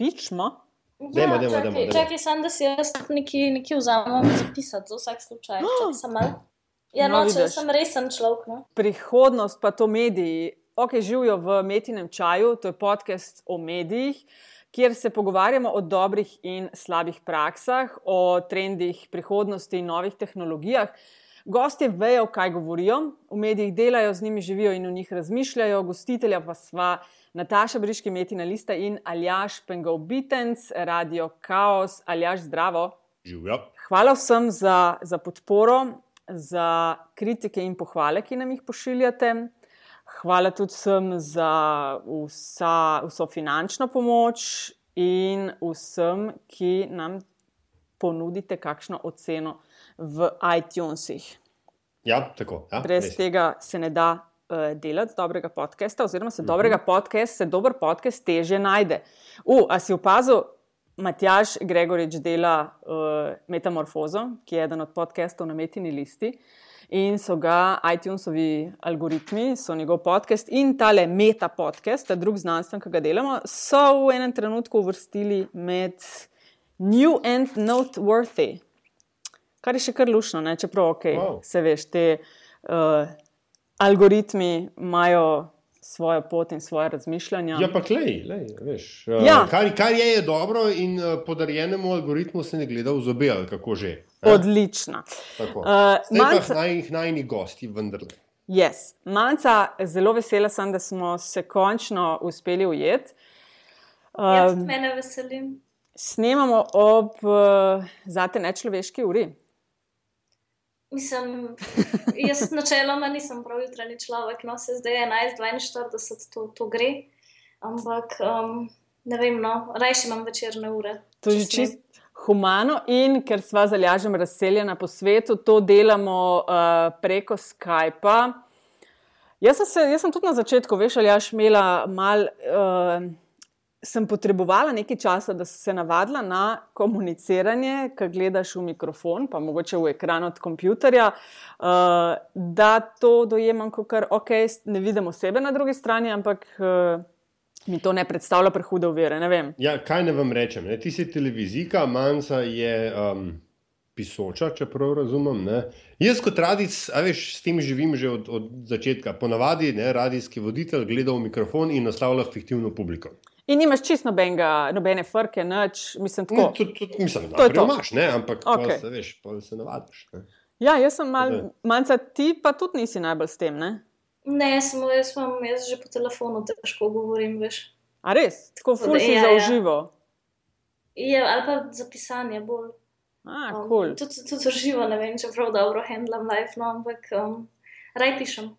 pičmo. Dajmo, dajmo, čakaj, dajmo, dajmo. čakaj, sam, da si jaz nekaj, nekaj vzamem zapisati za vsak slučaj. Čakaj, sem malo. Ja, No, no, če vidiš. sem resen človek. No. Prihodnost pa to mediji. Ok, živijo v Metinem čaju, to je podcast o medijih, kjer se pogovarjamo o dobrih in slabih praksah, o trendih prihodnosti in novih tehnologijah. Gostje vejo, kaj govorijo, v medijih delajo, z njimi živijo in o njih razmišljajo, gostitelja pa sva Nataša Briški, Metina Lista in Aljaš Pengov Bitenc, Radio Chaos. Aljaš, zdravo. Živijo. Hvala vsem za, za podporo, za kritike in pohvale, ki nam jih pošiljate. Hvala tudi vsem za vsa, vso finančno pomoč in vsem, ki nam ponudite kakšno oceno v iTunesih. Ja, tako. Ja, Brez res. tega se ne da uh, delati dobrega podcasta, oziroma se dobrega podcast, se dober podcast teže najde. U, a si opazil, Matjaš Gregorič dela uh, Metamorfozo, ki je eden od podcastov na Metini listi. In so ga iTunesovi algoritmi, so njegov podcast in tale meta podcast, ta drug znanstven, ki ga delamo, so v enem trenutku uvrstili med New and Noteworthy. Kar je še kar lušno, ne? čeprav okay, Wow. se veš, te uh, algoritmi imajo svojo pot in svoje razmišljanja. Ja, pa klej, lej, veš. Uh, Ja. kar, kar je, je dobro, in uh, podarjenemu algoritmu se ne gleda v zobe, ali kako že. ne? Odlična. Tako. Uh, Manca, naj, najni gosti, vendarle. yes. Manca, zelo vesela sem, da smo se končno uspeli ujeti. Ja, Um, tudi mene veselim. snemamo ob uh, zate nečloveški uri. Mislim, jaz načeloma nisem prav jutranji človek, no se zdaj je 11:42, to, to gre. Ampak um, ne vem, no, rajši imam večerne ure. To je že čist humano, in ker sva zalažem razseljena po svetu, to delamo uh, preko Skypa. Jaz sem, se, jaz sem tudi na začetku, veš, ali jaš imela mal. Uh, Sem potrebovala nekaj časa, da sem se navadila na komuniciranje, ki gledaš v mikrofon, pa mogoče v ekran od kompjutorja, uh, da to dojemam kot kar ok, ne vidim osebe na drugi strani, ampak uh, mi to ne predstavlja prehude uvere. Ja, kaj ne vam rečem? Ne? Ti si televizijka, manjsa je um, pisoča, če prav razumem. Ne? Jaz kot radic, a veš, s tem živim že od, od začetka. Ponavadi ne, radijski voditelj gleda v mikrofon in naslavlja fiktivno publiko. In nimaš čist nobenega, nobene frke, nič, mislim No, tako. tudi, tudi, mislim, To je da to. imaš, ne? ampak okay. Se, veš, pol se navadiš. Ne? Ja, jaz sem mal, Zdaj. manjca, ti pa tudi nisi najbolj s tem, ne? Ne, samo jaz, imam, jaz že po telefonu težko govorim, veš. A res, tako da, si ja, za ja. uživo. Je, ali pa za pisanje bolj. A, Um, cool. Tudi tudi v živo, ne vem, če prav dobro handlam life, no, ampak um, raj pišem.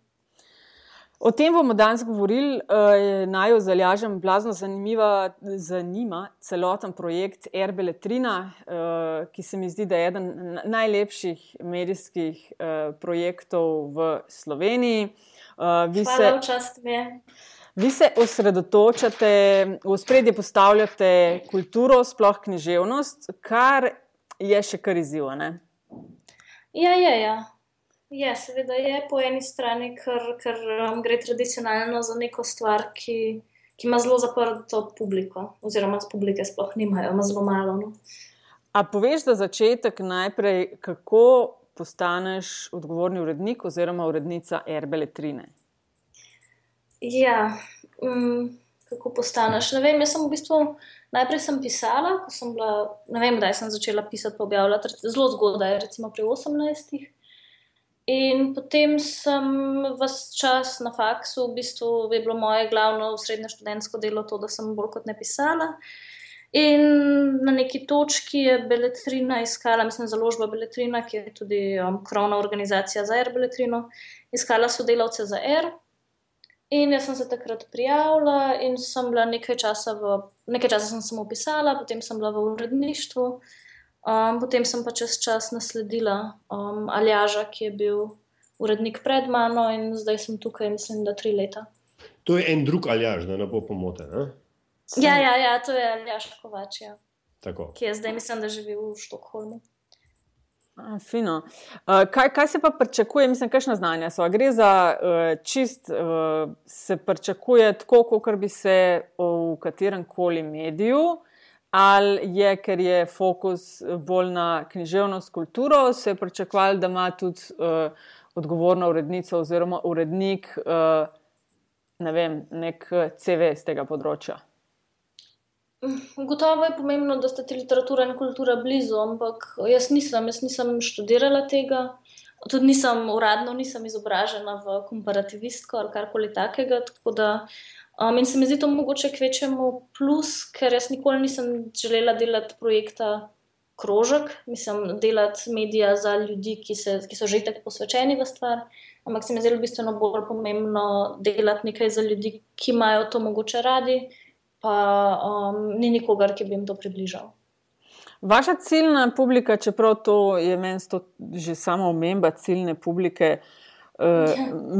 O tem bomo danes govorili, uh, naj jo zalažem, blazno zanimiva, zanima celoten projekt Erbeletrina, uh, ki se mi zdi, da je eden na- najlepših medijskih uh, projektov v Sloveniji. Uh, vi se, Hvala, včast mi je. Vi se osredotočate, v spredje postavljate kulturo, sploh književnost, kar je še kar izziv. a ne? Ja, je, ja. Seveda je po eni strani, ker, ker um, gre tradicionalno za neko stvar, ki, ki ima zelo zaprto publiko, oziroma publike sploh nimajo, ima zelo malo. No. A poveš za začetek najprej, kako postaneš odgovorni urednik oziroma urednica Erbeletrine? Ja, um, kako postaneš? Ne vem, jaz sem v bistvu najprej sem pisala, ko sem bila, ne vem, kdaj sem začela pisati, pa objavljati, zelo zgodaj, recimo pri 18. In potem sem vse čas na faksu, v bistvu je bilo moje glavno srednje študentsko delo to, da sem bolj kot ne pisala. In na neki točki je Beletrina iskala, mislim, založba Beletrina, ki je tudi um, krovna organizacija za R Beletrino, iskala sodelavce za R. In jaz sem se takrat prijavila in sem bila nekaj časa, v, nekaj časa sem samo pisala, potem sem bila v uredništvu, um, potem sem pa čez čas nasledila um, Aljaža, ki je bil urednik pred mano in zdaj sem tukaj, mislim, da tri leta. To je en drug aljaž, da ne bo pomote. Ne? Ja, ja, ja, to je Aljaš Kovač, ja, Tako. ki je zdaj, mislim, da živi v Štokholmu. Fino. Uh, kaj, kaj se pa pričakuje, mislim, kakšno znanje so? Gre za uh, čist, uh, se pričakuje tako, kot bi se v katerem koli mediju, ali je, ker je fokus bolj na književnost, kulturo, se je pričakovali, da ima tudi uh, odgovorna urednica oziroma urednik uh, ne vem, nek CV z tega področja. Gotovo je pomembno, da sta ti literatura in kultura blizu, ampak jaz nisem, jaz nisem študirala tega, tudi nisem uradno, nisem izobražena v komparativistko ali karkoli takega. Tako da, um, in se mi zdi to mogoče kvečemu plus, ker jaz nikoli nisem želela delati projekta krožek, mislim, delati medija za ljudi, ki, se, ki so že tako posvečeni v stvar. Ampak se mi zdi bistveno bolj pomembno delati nekaj za ljudi, ki imajo to mogoče radi pa um, ni nikogar, ki bi jim to približal. Vaša ciljna publika, čeprav to je meni že samo omemba ciljne publike, uh,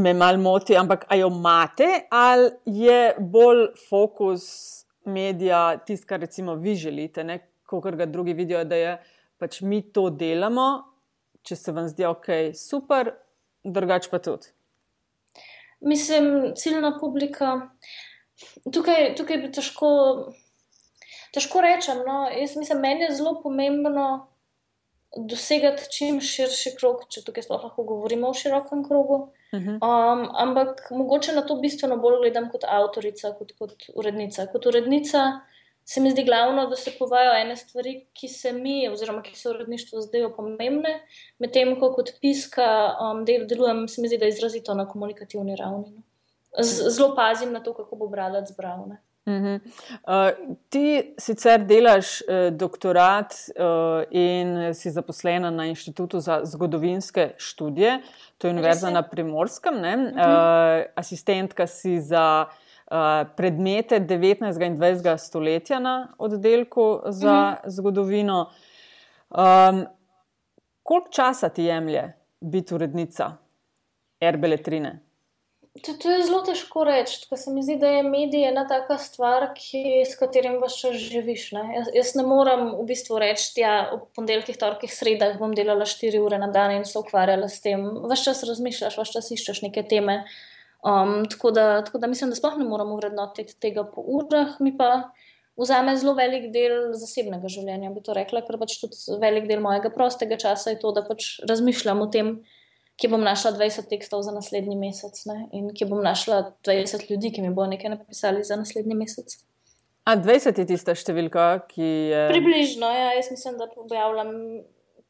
me mal moti, ampak ali jo imate, ali je bolj fokus medija tisto, kar recimo vi želite, kot ga drugi vidijo, da je pač mi to delamo, če se vam zdi ok, super, drugače pa tudi. Mislim, ciljna publika. Tukaj, tukaj bi težko, težko rečem. No? Jaz mislim, meni je zelo pomembno dosegati čim širši krog, če tukaj sploh lahko govorimo o širokem krogu. Mhm. Um, ampak mogoče na to bistveno bolj gledam kot avtorica, kot, kot urednica. Kot urednica se mi zdi glavno, da se povajo ene stvari, ki se mi, oziroma ki se uredništvu zdijo pomembne, medtem ko kot piska um, del, delujem, se mi zdi, da je izrazito na komunikativni ravni. No zelo pazim na to, kako bo bralec bral. Uh -huh. uh, ti sicer delaš uh, doktorat uh, in si zaposlena na Inštitutu za zgodovinske študije, to je Univerza na Primorskem, uh -huh. uh, asistentka si za. Uh, predmete 19. in 20. stoletja na oddelku za mm. zgodovino. Um, koliko časa ti jemlje biti urednica Erbeletrine? To, to je zelo težko reči, ker se mi zdi, da je medij ena taka stvar, ki, s katerim vas še živiš. Ne? Jaz, jaz ne morem v bistvu reči, da ja, v ponedeljkih, torkih, sredah bom delala 4 ure na dan in se ukvarjala s tem. Ves čas razmišljaš, ves čas iščeš neke teme. Um, tako, da, tako da mislim, da sploh ne moramo vrednotiti tega po urah, mi pa vzame zelo velik del zasebnega življenja, bi to rekla, ker pač tudi velik del mojega prostega časa je to, da pač razmišljam o tem kje bom našla 20 tekstov za naslednji mesec ne? in kje bom našla 20 ljudi, ki mi bo nekaj napisali za naslednji mesec. A 20 je tista številka, ki je. Približno, ja, jaz mislim, da objavljam.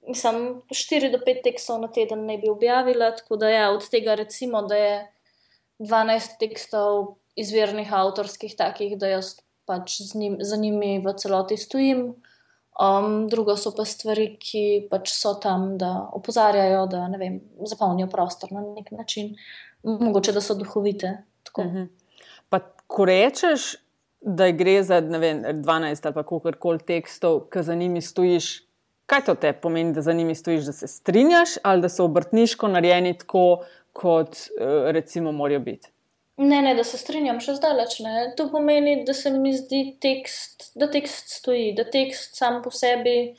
Mislim, 4 do 5 tekstov na teden ne bi objavila, tako da ja, od tega recimo, da je 12 tekstov izvirnih avtorskih, takih, da jaz pač njim, za njimi v celoti stojim. Um, drugo so pa stvari, ki pač so tam, da opozarjajo, da vem, zapolnijo prostor na nek način, mogoče da so duhovite. Uh mhm. -huh. Pa, ko rečeš, da gre za vem, 12 ali kako koli tekstov, ki za njimi stojiš, kaj to te pomeni, da za njimi stojiš, da se strinjaš ali da so obrtniško narejeni tako, kot eh, recimo morajo biti. Ne, ne, da se strinjam, še zdaleč ne. To pomeni, da se mi zdi, tekst, da tekst stoji, da tekst sam po sebi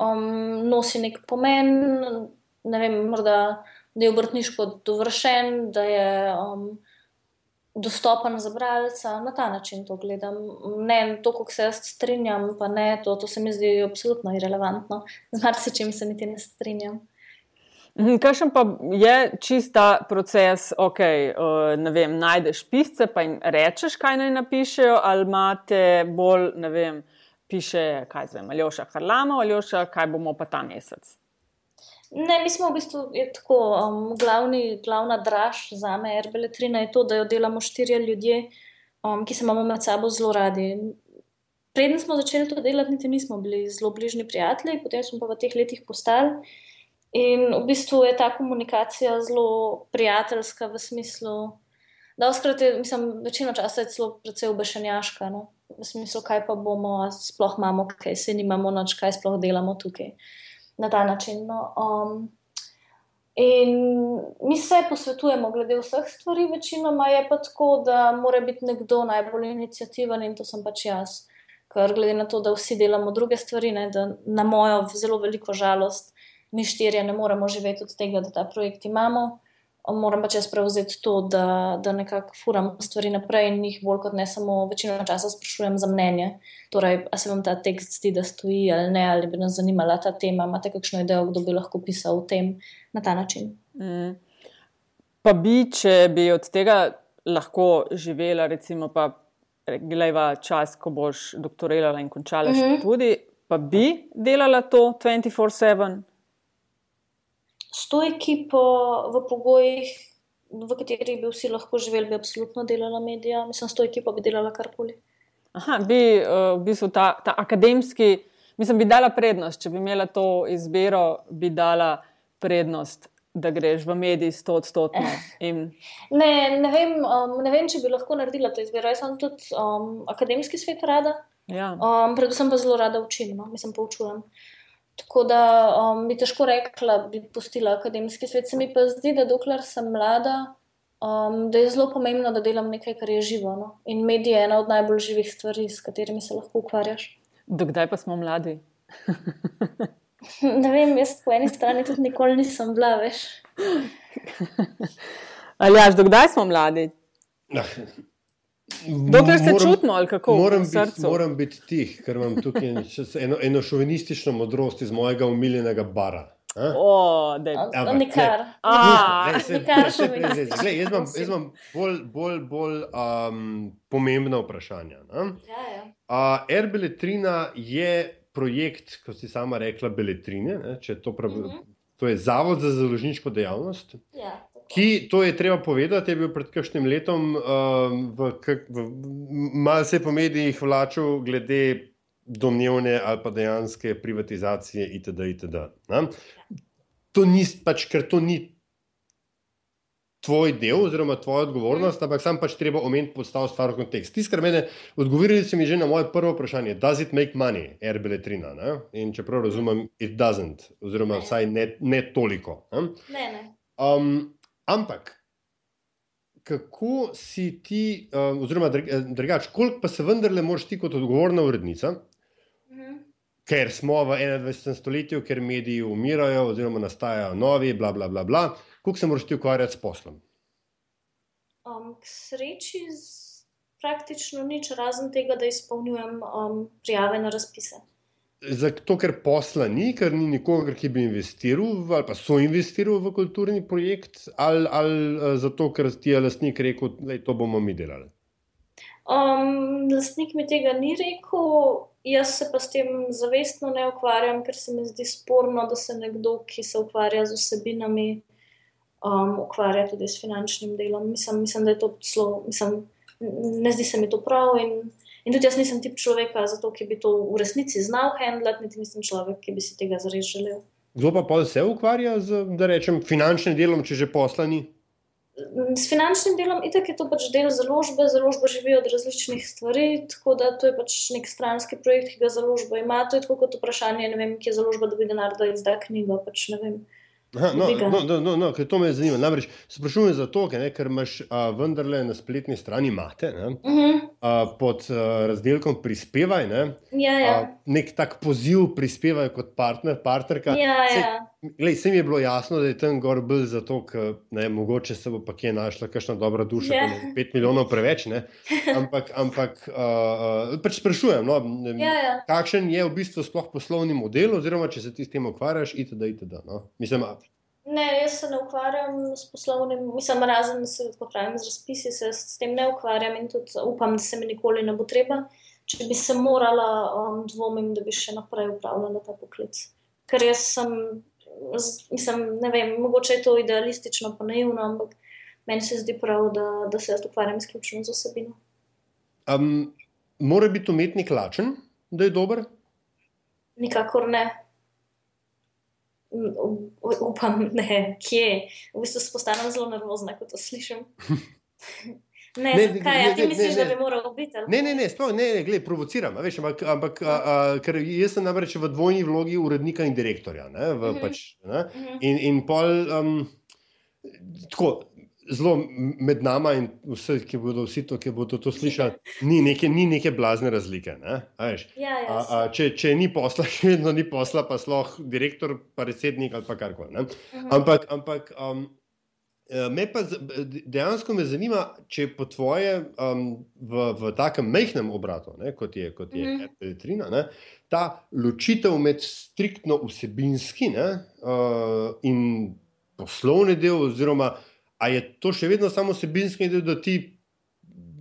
um, nosi nek pomen. Ne vem, morda da je obrtniško dovršen, da je um, dostopen za bralca. Na ta način to gledam. Ne, to, kako se jaz strinjam, pa ne, to, to se mi zdi absolutno irrelevantno. Z marsičem se niti ne strinjam. Mhm, Kakšen pa je čista proces, ok, ne vem, najdeš pisce, pa jim rečeš, kaj naj napišejo, ali imate bolj, ne vem, piše, kaj zvem, Aljoša Harlamo, Aljoša, kaj bomo pa ta mesec. Ne, mi smo v bistvu tako, um, glavni, glavna draž za me, Erbeletrina, je to, da jo delamo štirje ljudje, um, ki se imamo med sabo zelo radi. Preden smo začeli to delati, niti nismo bili zelo bližni prijatelji, potem smo pa v teh letih postali. In v bistvu je ta komunikacija zelo prijateljska v smislu, da oskrati, mislim, večino časa je celo precej obešenjaška. No? V smislu, kaj pa bomo, sploh imamo, kaj se nimamo, noč kaj sploh delamo tukaj na ta način. No? Um, in mi se posvetujemo glede vseh stvari, večinoma je pa tako, da mora biti nekdo najbolj inicijativen in to sem pač jaz. Ker glede na to, da vsi delamo druge stvari, ne, da na mojo zelo veliko žalost mi štirje ne moremo živeti od tega, da ta projekt imamo. Moram pač jaz prevzeti to, da, da nekako furam stvari naprej in jih bolj kot ne samo večino časa sprašujem za mnenje. Torej, a se vam ta tekst zdi, da stoji ali ne, ali bi nas zanimala ta tema, imate kakšno idejo, kdo bi lahko pisal o tem na ta način. Mm. Pa bi, če bi od tega lahko živela, recimo, pa gledaj čas, ko boš doktorirala in končala mm -hmm. študij, pa bi delala to 24-7? S to ekipo v pogojih, v katerih bi vsi lahko živeli, bi absolutno delala medija. Mislim, s to ekipo bi delala karkoli. Aha, bi uh, v bistvu ta, ta akademski, mislim, bi dala prednost, če bi imela to izbiro, bi dala prednost da greš v mediji sto odstotno. In... Ne, ne, vem, um, ne vem, če bi lahko naredila to izbiro. Jaz sem tudi um, akademski svet rada. Ja. Um, predvsem pa zelo rada učim, no? mislim, poučujem. Tako da um, bi težko rekla, da bi postila akademski svet. Se mi pa zdi, da dokler sem mlada, um, da je zelo pomembno, da delam nekaj, kar je živo. No? In medije je ena od najbolj živih stvari, s katerimi se lahko ukvarjaš. Dokdaj pa smo mladi? Ne vem, jaz po eni strani tudi nikoli nisem bila več. Ali až dokdaj smo mladi? Dokler se moram, čutimo, ali kako? Moram biti, moram biti tih, ker imam tukaj eno, eno šovinistično modrost iz mojega umiljenega bara. Nikar. Jaz imam bolj, bolj, bolj um, pomembna vprašanja. Ja, ja. Uh, Erbeletrina je projekt, kot si sama rekla, Beletrine. Ne, to, prav, uh mhm. -huh. to je Zavod za založniško dejavnost. Ja, ki, to je treba povedati, je bil pred kakšnim letom um, v, v, malce po medijih vlačil glede domnevne ali pa dejanske privatizacije itd. itd. To ni pač, ker to ni tvoj del, oziroma tvoja odgovornost, ampak sam pač treba omeniti, postaviti stvar v kontekst. Tisti, kar mene odgovorili, so mi že na moje prvo vprašanje: Does it make money, RBL3? In če prav razumem, it doesn't, oziroma vsaj ne, ne toliko. Ne, ne. Um, ampak. Kako si ti, uh, oziroma drugače, koliko pa se vendarle moraš ti kot odgovorna urednica, mhm. ker smo v 21. stoletju, ker mediji umirajo, oziroma nastajajo novi, bla, bla, bla, bla, Kako se moraš ti ukvarjati s poslom? Um, k sreči, praktično nič, razen tega, da izpolnjujem um, prijave na razpise. Zato, ker posla ni, ker ni nikogar, ki bi investiral ali pa so investirali v kulturni projekt, ali, ali eh, zato, ker ti je lastnik rekel, da to bomo mi delali. Um, lastnik mi tega ni rekel, jaz se pa s tem zavestno ne ukvarjam, ker se mi zdi sporno, da se nekdo, ki se ukvarja z vsebinami, um, ukvarja tudi s finančnim delom. Mislim, mislim da je to zelo, mislim, ne zdi se mi to prav. In, in tudi jaz nisem tip človeka, zato, ki bi to v resnici znal handlati, niti nisem človek, ki bi si tega zares želel. Kdo pa pol se ukvarja z, da rečem, finančnim delom, če že poslani? S finančnim delom itak je to pač del založbe, založba živi od različnih stvari, tako da to je pač nek stranski projekt, ki ga založba ima. To je tako kot vprašanje, ne vem, kje je založba, da bi denar da izda knjigo, pač ne vem. Aha, no, no, no, no, no, to me zanima. Namreč sprašujem zato, ne, ker imaš a, vendarle na spletni strani mate ne, uh mhm. -huh. a, pod a, razdelkom Prispevaj. Ne, ja, ja. A, nek tak poziv prispevaj kot partner, partnerka. Ja, ja. Glej, se mi je bilo jasno, da je tam gor bil zato, ker mogoče se bo pa kje našla kakšna dobra duša, yeah. Ja. pet milijonov preveč. Ne? Ampak, ampak uh, pač sprašujem, no, yeah, yeah. Ja. kakšen je v bistvu sploh poslovni model, oziroma če se ti s tem ukvarjaš, itd. itd. No? Mislim, Ne, jaz se ne ukvarjam s poslovnim, mislim, razen se ukvarjam z razpisi, se s tem ne ukvarjam in tudi upam, da se mi nikoli ne bo treba. Če bi se morala, um, dvomim, da bi še naprej upravljala ta poklic. Ker jaz sem mislim, ne vem, mogoče je to idealistično, pa naivno, ampak meni se zdi prav, da, da se jaz ukvarjam izključno z osebino. Um, mora biti umetnik lačen, da je dober? Nikakor ne. Upam, ne, kje. V bistvu se postanem zelo nervozna, ko to slišim. Ne, ne, kaj, ne, ne, ti misliš, ne, ne. da bi moral biti? Ne, ne, ne, sploh, ne, ne, gled, provociram. Veš, ampak, ampak a, a, ker jaz sem namreč v dvojni vlogi urednika in direktorja. Ne, v, mm -hmm. pač, ne, mm -hmm. in, in pol, um, tako, zelo med nama in vse, ki bodo vsi to, ki bodo to slišali, ni neke, ni neke blazne razlike. Ne? Ja, ja, a, a, če, če ni posla, še vedno ni posla, pa sloh direktor, pa predsednik ali pa karkoli. Uh -huh. Ampak, ampak um, me pa dejansko me zanima, če po tvoje um, v, v takem mehkem obratu, ne, kot je, kot je uh -huh. Petrina, ta ločitev med striktno vsebinski ne, uh, in poslovni del, oziroma ali je to še vedno samo osebinski del, da ti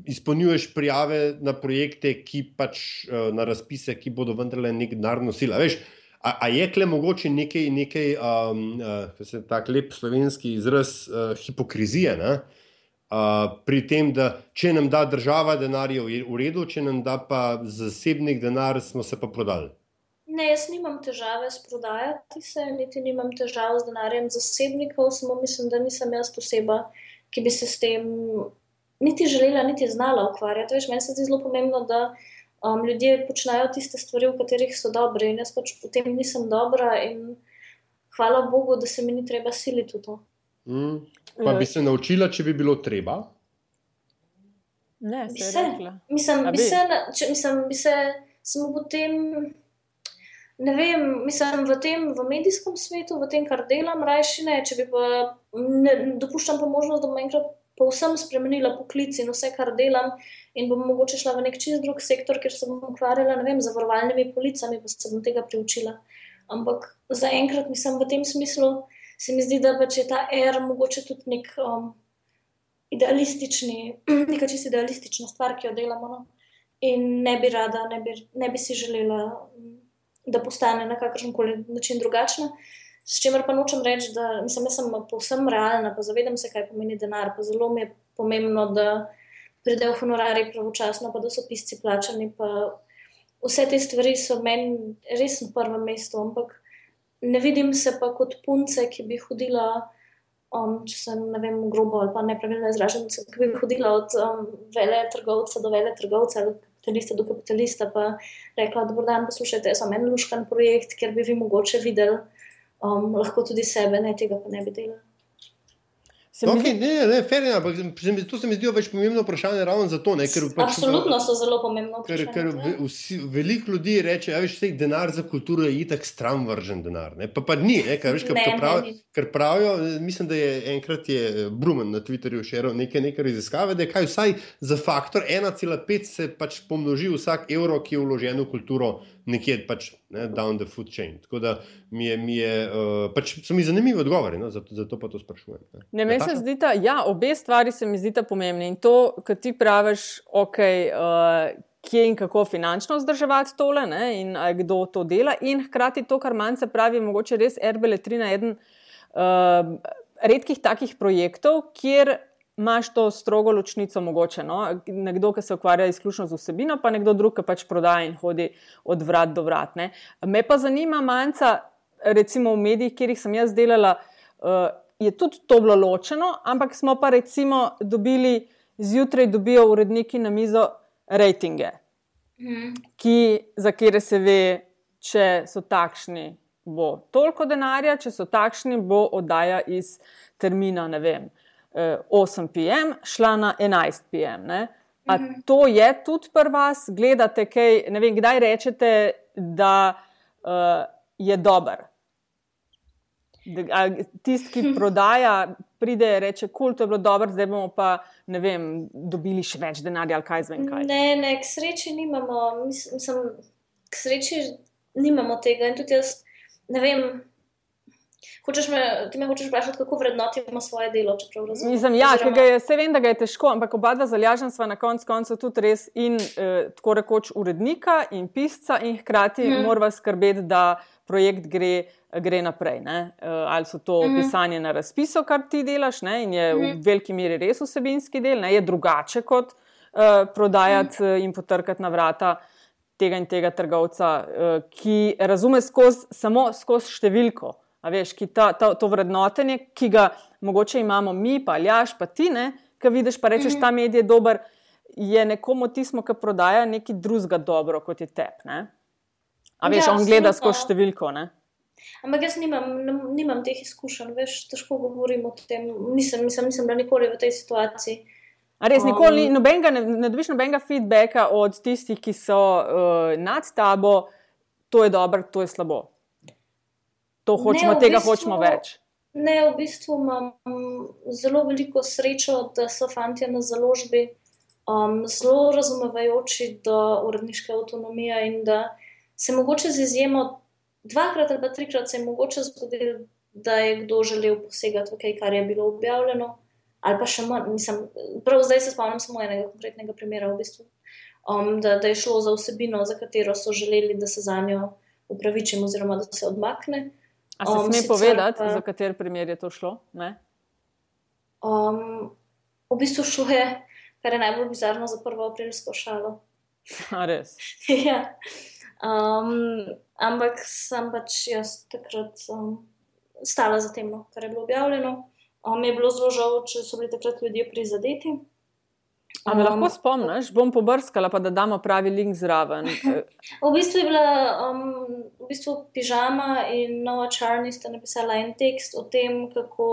izpolnjuješ prijave na projekte, ki pač uh, na razpise, ki bodo vendarle nek denar nosili. Veš, a, a je kle mogoče nekaj, nekaj um, uh, tako lep slovenski izraz uh, hipokrizije? Ne? Uh, pri tem, da če nam da država denar, je v redu, če nam da pa zasebnik denar, smo se pa prodali. Ne, jaz nimam težave s prodajati se, niti nimam težav z denarjem zasebnikov, samo mislim, da nisem jaz oseba, ki bi se s tem niti želela, niti znala ukvarjati. Veš, meni se zdi zelo pomembno, da um, ljudje počnejo tiste stvari, v katerih so dobri in jaz pač v tem nisem dobra in hvala Bogu, da se mi ni treba siliti v to. Mm. Pa bi se naučila, če bi bilo treba? Ne, bi se. Mislim, bi se, če, mislim, bi se, samo potem ne vem, mislim, v tem v medijskem svetu, v tem, kar delam, rajši ne. Če bi pa ne, dopuščam pa možnost, da bom enkrat povsem spremenila poklic in vse, kar delam, in bom mogoče šla v nek čist drug sektor, kjer se bom ukvarjala, ne vem, zavarovalnimi policami, pa se bom tega priučila. Ampak zaenkrat mislim v tem smislu, se mi zdi, da pač je ta er mogoče tudi nek um, idealistični, neka čisto idealistična stvar, ki jo delamo. No? In ne bi rada, ne bi, ne bi si želela. Da postane na kakršen koli način drugačna. S čimer pa nočem reči, da nisem jaz povsem realna, pa zavedam se, kaj pomeni denar. Pa zelo mi je pomembno, da pridejo honorari pravočasno, pa da so pisci plačani. Vse te stvari so meni res na prvem mestu, ampak ne vidim se pa kot punce, ki bi hodila. Um, če se ne vem, grobo ali pa nepravilno izražam, ki bi hodila od um, vele trgovca do vele trgovca, kapitalista do kapitalista, pa rekla, da bo dan poslušajte, jaz sem en luškan projekt, kjer bi vi mogoče videli um, lahko tudi sebe, ne tega pa ne bi delali. Okay, ne, ne, fair, ampak to se mi zdi več pomembno vprašanje ravno zato. Ne, ker, pač, Absolutno so zelo pomembno vprašanje. Ker, ker vsi, veliko ljudi reče, da je denar za kulturo itak stran vržen denar. Ne, pa, pa ni, ne, ker, veš, ker, ne, pravi, ne, ker pravijo, mislim, da je enkrat je eh, Brumen na Twitterju širil nekaj, nekaj raziskave, da je kaj vsaj za faktor 1,5 se pač pomnoži vsak evro, ki je vložen v kulturo nekje pač, ne, down the food chain. Tako da mi je, mi je, uh, pač so mi zanimivi odgovori, no, zato, zato pa to sprašujem. Ne. Ne, meni se zdi, da ja, obe stvari se mi zdita pomembne. In to, kar ti praviš, ok. Uh, Kje in kako finančno vzdrževati tole, ne, in kdo to dela, in hkrati to, kar manj se pravi, mogoče res RBL3 na eden uh, redkih takih projektov, kjer imaš to strogo ločnico mogoče. No? Nekdo, ki se ukvarja izključno z vsebino, pa nekdo drug, ki pač prodaja in hodi od vrat do vrat. Ne? Me pa zanima, manjca, recimo v medijih, kjer sem jaz delala, uh, je tudi to bilo ločeno, ampak smo pa recimo dobili, zjutraj dobijo uredniki na mizo rejtinge, mm. ki, za kere se ve, če so takšni. Bo toliko denarja, če so takšni, bo oddaja iz termina, ne vem, 8 PM, šla na 11 PM. Ne? A to je tudi pri vas, gledate kaj, ne vem, kdaj rečete, da uh, je dober. Tisti, ki prodaja, pride in reče: Kul, to je bilo dobro, zdaj bomo pa vem, dobili še več denarja ali kaj zvem. Kaj. Ne, ne, k sreči nimamo, mislim, k sreči nimamo tega. In tudi jaz ne vem, Hočeš me, ti me hočeš vprašati, kako vrednotimo svoje delo? Mislim, ja, Oziroma... je, se vem, da ga je težko, ampak oba dva zalažen sva na koncu konca tudi res in eh, tako rekoč urednika in pisca, in hkrati hmm. morava skrbeti, da projekt gre, gre naprej. Eh, ali so to hmm. pisanje na razpisu, kar ti delaš, ne? in je hmm. v mhm. veliki meri res vsebinski del, ne? je drugače kot eh, prodajati hmm. in potrkati na vrata. Tega in tega trgovca, eh, ki razume skozi, samo skozi številko, veš, ta, ta, to vrednotenje, ki ga mogoče imamo mi, pa aljaš, pa ti, ki vidiš, pa rečeš, -hmm. ta medij je dober, je nekomu tismo, ki prodaja nekaj drugega dobro, kot je tep. Ne? A veš, ja, on gleda skozi številko. Ne? Ampak jaz nimam, nimam teh izkušenj, veš, težko govorim o tem. Nisem, nisem, nisem bila nikoli v tej situaciji. A res nikoli um, nobenega, ne, ne dobiš nobenega feedbacka od tistih, ki so uh, nad tabo, to je dobro, to je slabo. To hočemo, ne, tega bistvu, hočemo več. Ne, v bistvu imam zelo veliko srečo, da so fanti na založbi um, zelo razumevajoči do uredniške avtonomije in da se mogoče z izjemo dvakrat ali trikrat se je mogoče zgodilo, da je kdo želel posegati v kaj, kar je bilo objavljeno ali pa še manj. Mislim, prav zdaj se spomnim samo enega konkretnega primera, v bistvu, um, da, da je šlo za vsebino, za katero so želeli, da se za njo upravičim, oziroma da se odmakne. A se um, sme povedati, pa, za kater primer je to šlo? Um, v bistvu šlo je, kar je najbolj bizarno za prvo aprilsko šalo. A res. ja. Um, ampak sem pač jaz takrat um, stala za tem, no, kar je bilo objavljeno. Um, je bilo zelo žal, če so bili takrat ljudje prizadeti. A me um, lahko spomniš, bom pobrskala, pa da damo pravi link zraven. v bistvu je bila um, v bistvu pižama in Nova Črni sta napisala en tekst o tem, kako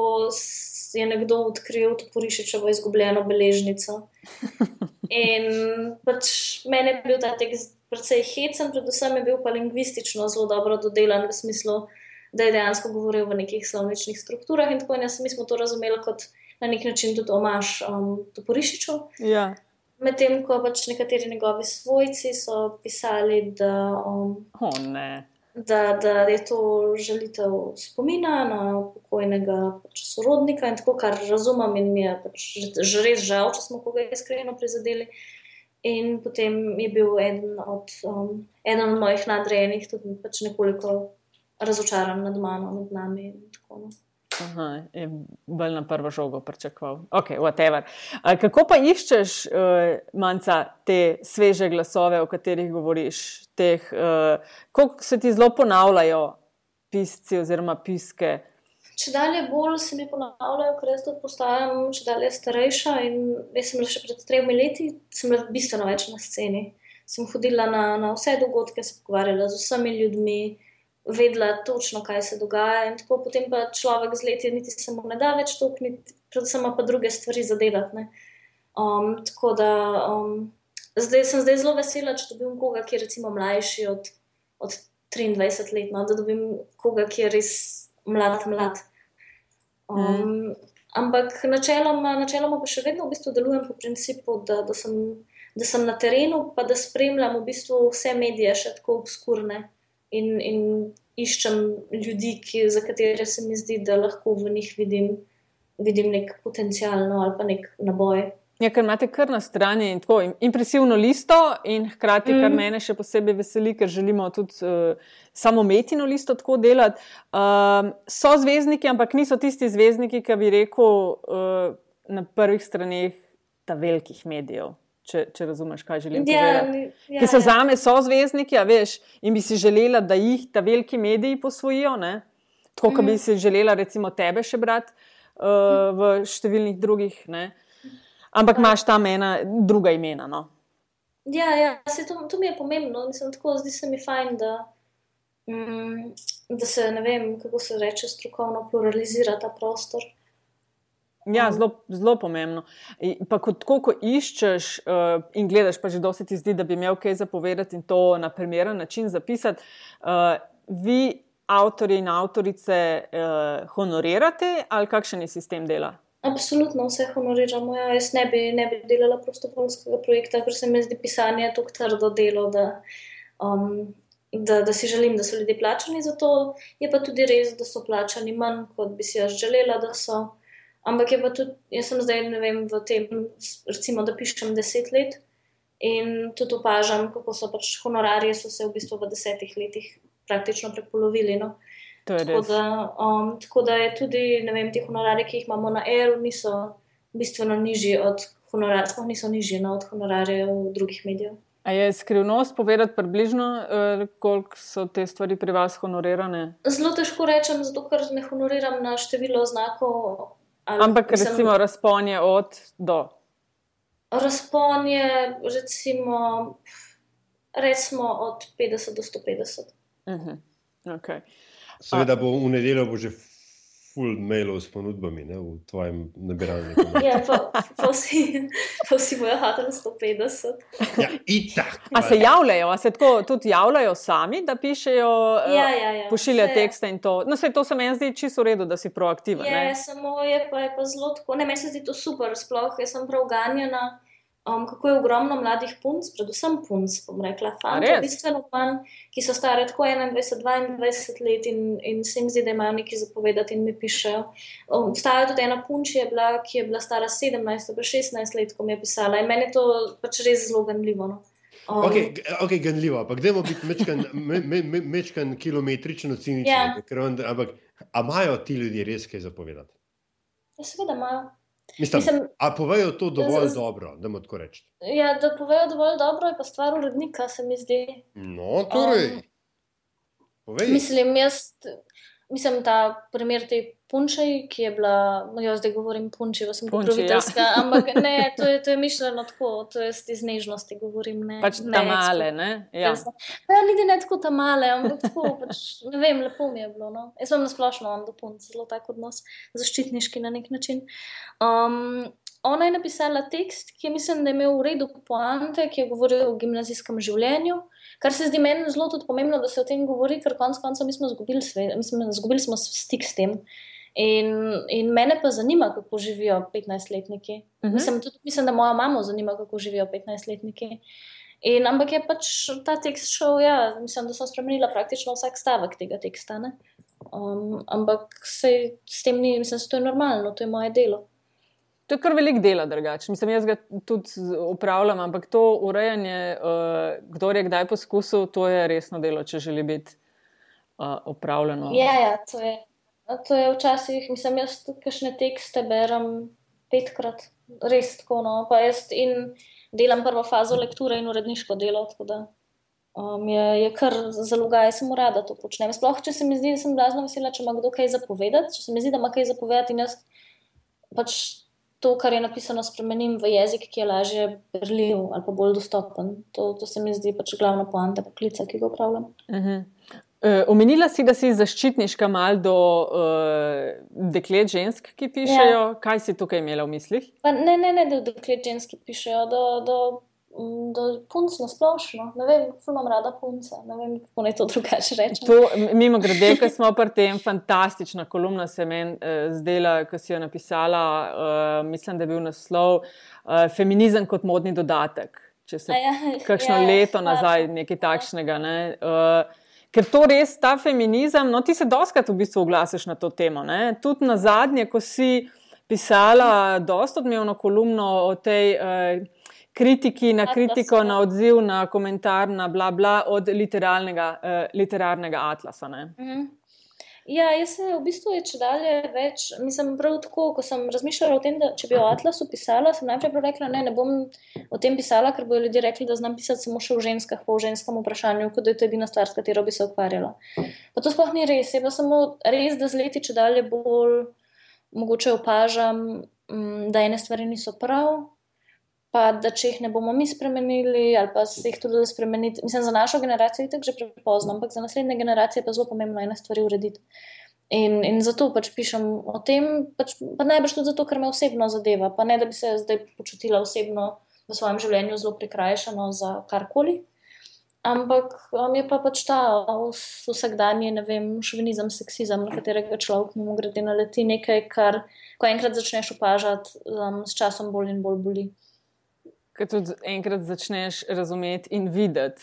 je nekdo odkril Toporišičevo izgubljeno beležnico. In pač meni je bil ta tekst precej hecen, predvsem je bil pa lingvistično zelo dobro dodelan v smislu da je dejansko govoril v nekih slovničnih strukturah. In tako in mi smo to razumeli kot na nek način tudi omaš um, Toporišiču. Ja. Medtem ko pač nekateri njegovi svojci so pisali, da, um, oh, da, da je to želitev spomina na pokojnega pač sorodnika in tako, kar razumem, in mi je pač že res žal, če smo koga iskreno prizadeli. In potem je bil eden od, um, eden od mojih nadrejenih tudi pač nekoliko razočaran nad mano, nad nami. No. Aha, je bolj na prvo žogo pričakoval. Okay, Kako pa iščeš, uh, manjca, te sveže glasove, o katerih govoriš? Teh, uh, kako se ti zelo ponavljajo pisci oziroma piske? Če dalje bolj se mi ponavljajo, ker jaz tudi postajam če dalje starejša. Jaz sem še pred tremi leti, sem bila bistveno več na sceni. Sem hodila na, na vse dogodke, se pogovarjala z vsemi ljudmi vedela točno, kaj se dogaja. In tako potem pa človek z leti niti samo ne da več tokniti, predvsem pa druge stvari zadelati. Um, tako da um, zdaj sem zdaj zelo vesela, če dobim koga, ki je recimo mlajši od, od 23 let, no, da dobim koga, ki je res mlad, mlad. Um, mm. Ampak načeloma, načeloma pa še vedno v bistvu delujem po principu, da, da, sem, da sem na terenu, pa da spremljam v bistvu vse medije, še tako obskurne in, in iščem ljudi, ki, za katere se mi zdi, da lahko v njih vidim, vidim nek potencialno ali pa nek naboj. Ja, ker imate kar na strani in tako impresivno listo, in hkrati, mm. kar mhm. mene še posebej veseli, ker želimo tudi uh, samo metino listo tako delati. Uh, so zvezdniki, ampak niso tisti zvezdniki, ki bi rekel uh, na prvih straneh ta velikih medijev če, če razumeš, kaj želim ja, povedati. Ja, Ki so ja. zame so zvezdniki, veš, in bi si želela, da jih ta veliki mediji posvojijo, ne? tako kot mm. bi mhm. si želela, recimo, tebe še brati uh, v številnih drugih. Ne? Ampak imaš tam ena druga imena. No? Ja, ja se, to, to mi je pomembno. Mislim, tako, zdi se mi fajn, da, mm, da se ne vem, kako se reče, strokovno pluralizira ta prostor. Ja, zelo, zelo pomembno. Pa kot ko, ko iščeš uh, in gledaš, pa že dosti ti zdi, da bi imel kaj zapovedati in to na primeren način zapisati. Uh, vi, avtori in avtorice, uh, honorirate ali kakšen je sistem dela? Absolutno vse honoriramo. Ja, jaz ne bi, ne bi delala prostovoljskega projekta, ker se mi zdi pisanje tako trdo delo. Da, um, Da, da si želim, da so ljudje plačani za to, je pa tudi res, da so plačani manj, kot bi si jaz želela, da so. Ampak je pa tudi, jaz sem zdaj vem, v tem, recimo, da pišem deset let in tudi opažam, kako so pač honorarije so se v bistvu v desetih letih praktično prepolovili. No. Tako, da, um, tako da je tudi, ne vem, ti honorarji, ki jih imamo na ERU, niso bistveno nižji od honorarjev, niso nižji no, od honorarjev drugih medijev. A je skrivnost povedati približno, uh, koliko so te stvari pri vas honorirane? Zelo težko rečem, zato ker ne honoriram na število znakov Ali, Ampak mislim, recimo razponje od do. Razponje, recimo, recimo od 50 do 150. Uh -huh. okay. Seveda bo v nedeljo bo že full mailov s ponudbami ne, v tvojem nabiralniku. Ja, pa, pa, vsi, pa vsi bojo hatali 150. Ja, itak. A se javljajo, a se tako tudi javljajo sami, da pišejo, eh, Ja, ja, ja. pošiljajo tekste in to. No, se to se meni zdi čisto v redu, da si proaktiven. Ne. samo je pa, je pa zelo tako. Ne, meni se zdi to super, sploh jaz sem prav ganjena. Um, kako je ogromno mladih punc, predvsem punc, bom rekla, fantov, bistveno manj, ki so stare tako 21-22 let in, in se jim zdi, da imajo nekaj zapovedati in mi pišejo. Um, Obstaja tudi ena punčja, je bila, ki je bila stara 17 ali 16 let, ko mi je pisala in meni je to pač res zelo ganljivo. No. Um, Okay, okay, ganljivo, ampak gremo biti mečkan, me, me, me, mečkan kilometrično cinični. Ja. ker on- Ampak, a imajo ti ljudje res kaj zapovedati? Ja, seveda imajo. Mislim, Mislim, a povejo to dovolj z- dobro, da mu tako rečem. ja, da povejo dovolj dobro, je pa stvar urednika, se mi zdi. No, torej. Um, povej. Mislim, jaz, mislim, ta primer te punče, ki je bila, no, jaz zdaj govorim punči, sem pokroviteljska, ja. ampak ne, to je, to je mišljeno tako, to je iz nežnosti govorim. Ne, Pač ne, ta male, ne? Ja. Pa ja, niti ne tako ta male, ampak tako, pač, ne vem, lepo mi je bilo. No. Jaz sem nasplošno imam do punc zelo tak odnos, zaščitniški na nek način. Um, ona je napisala tekst, ki je, mislim, da je imel v redu poante, ki je govoril o gimnazijskem življenju. Kar se zdi meni zelo tudi pomembno, da se o tem govori, ker konec koncev mi smo izgubili stik s tem. In, in mene pa zanima, kako živijo 15-letniki. Mhm. Mislim, tudi, mislim, da moja mama zanima, kako živijo 15-letniki. In, ampak je pač ta tekst šel, ja, mislim, da sem spremenila praktično vsak stavek tega teksta. ne. Um, ampak sej s tem ni, mislim, da to je normalno, to je moje delo. To je kar velik dela, drugače. Mislim, jaz ga tudi upravljam, ampak to urejanje, uh, kdo je kdaj poskusil, to je resno delo, če želi biti uh, upravljeno. Ja, ja, to je, to je včasih, mislim, jaz tudi kakšne tekste berem petkrat, res tako. No. In delam prvo fazo lekture in uredniško delo. tako da, Um, je, je kar zaloga, jaz sem rada to počnem. Sploh, če se mi zdi, da sem blazno vesela, če ima kdo kaj zapovedati. Če se mi zdi, da ima kaj zapovedati in jaz pač to, kar je napisano, spremenim v jezik, ki je lažje berljiv ali pa bolj dostopen. To, to se mi zdi pač glavna poanta poklica, ki ga upravljam. Uh -huh. uh, omenila si, da si zaščitniška mal do uh, deklet, žensk, ki pišejo. Ja. Kaj si tukaj imela v mislih? Pa ne, ne, ne, da deklet ženski pišejo, do, do, do punc na splošno. Ne vem, ful imam rada punce, ne vem, kako naj to drugače rečem. To, mimo grede, ko smo pri tem, fantastična kolumna se meni uh, zdela, ko si jo napisala. Uh, mislim, da je bil naslov uh, Feminizem kot modni dodatek. Če se A ja, kakšno ja, leto hvala. nazaj, nekaj takšnega. Ne? Uh, ker to res, ta feminizem, no ti se doskrat v bistvu oglasiš na to temo. Tudi na zadnje, ko si pisala dosta odmevno kolumno o tej. Uh, Kritiki na Atlas, kritiko, ja. na odziv, na komentar, na bla bla od literarnega, uh, literarnega atlasa. Ne? Mhm. Ja, jaz se v bistvu je če dalje več, mislim, prav tako, ko sem razmišljala o tem, da če bi o Atlasu pisala, sem najprej rekla, ne, ne bom o tem pisala, ker bodo ljudje rekli, da znam pisati samo še o ženskah, pa o ženskem vprašanju, kot da je to edina stvar, s katero bi se ukvarjala. Pa to sploh ni res, je pa samo res, da z leti če dalje bolj mogoče opažam, mm, da ene stvari niso prav. Pa da če jih ne bomo mi spremenili, ali pa se jih tudi da spremeniti. Mislim, za našo generacijo je tako že prepozno, ampak za naslednje generacije je pa zelo pomembno ene stvari urediti. In, in zato pač pišem o tem, pač, pa najbrž tudi zato, ker me osebno zadeva. Pa ne, da bi se zdaj počutila osebno v svojem življenju zelo prikrajšano za karkoli. Ampak um, je pa pač ta vs- vsakdanji, ne vem, šovinizem, seksizem, na katerega človek mimo grede naleti nekaj, kar, ko enkrat začneš opažati, um, s časom bolj in bolj boli. Ker tudi enkrat začneš razumeti in videti,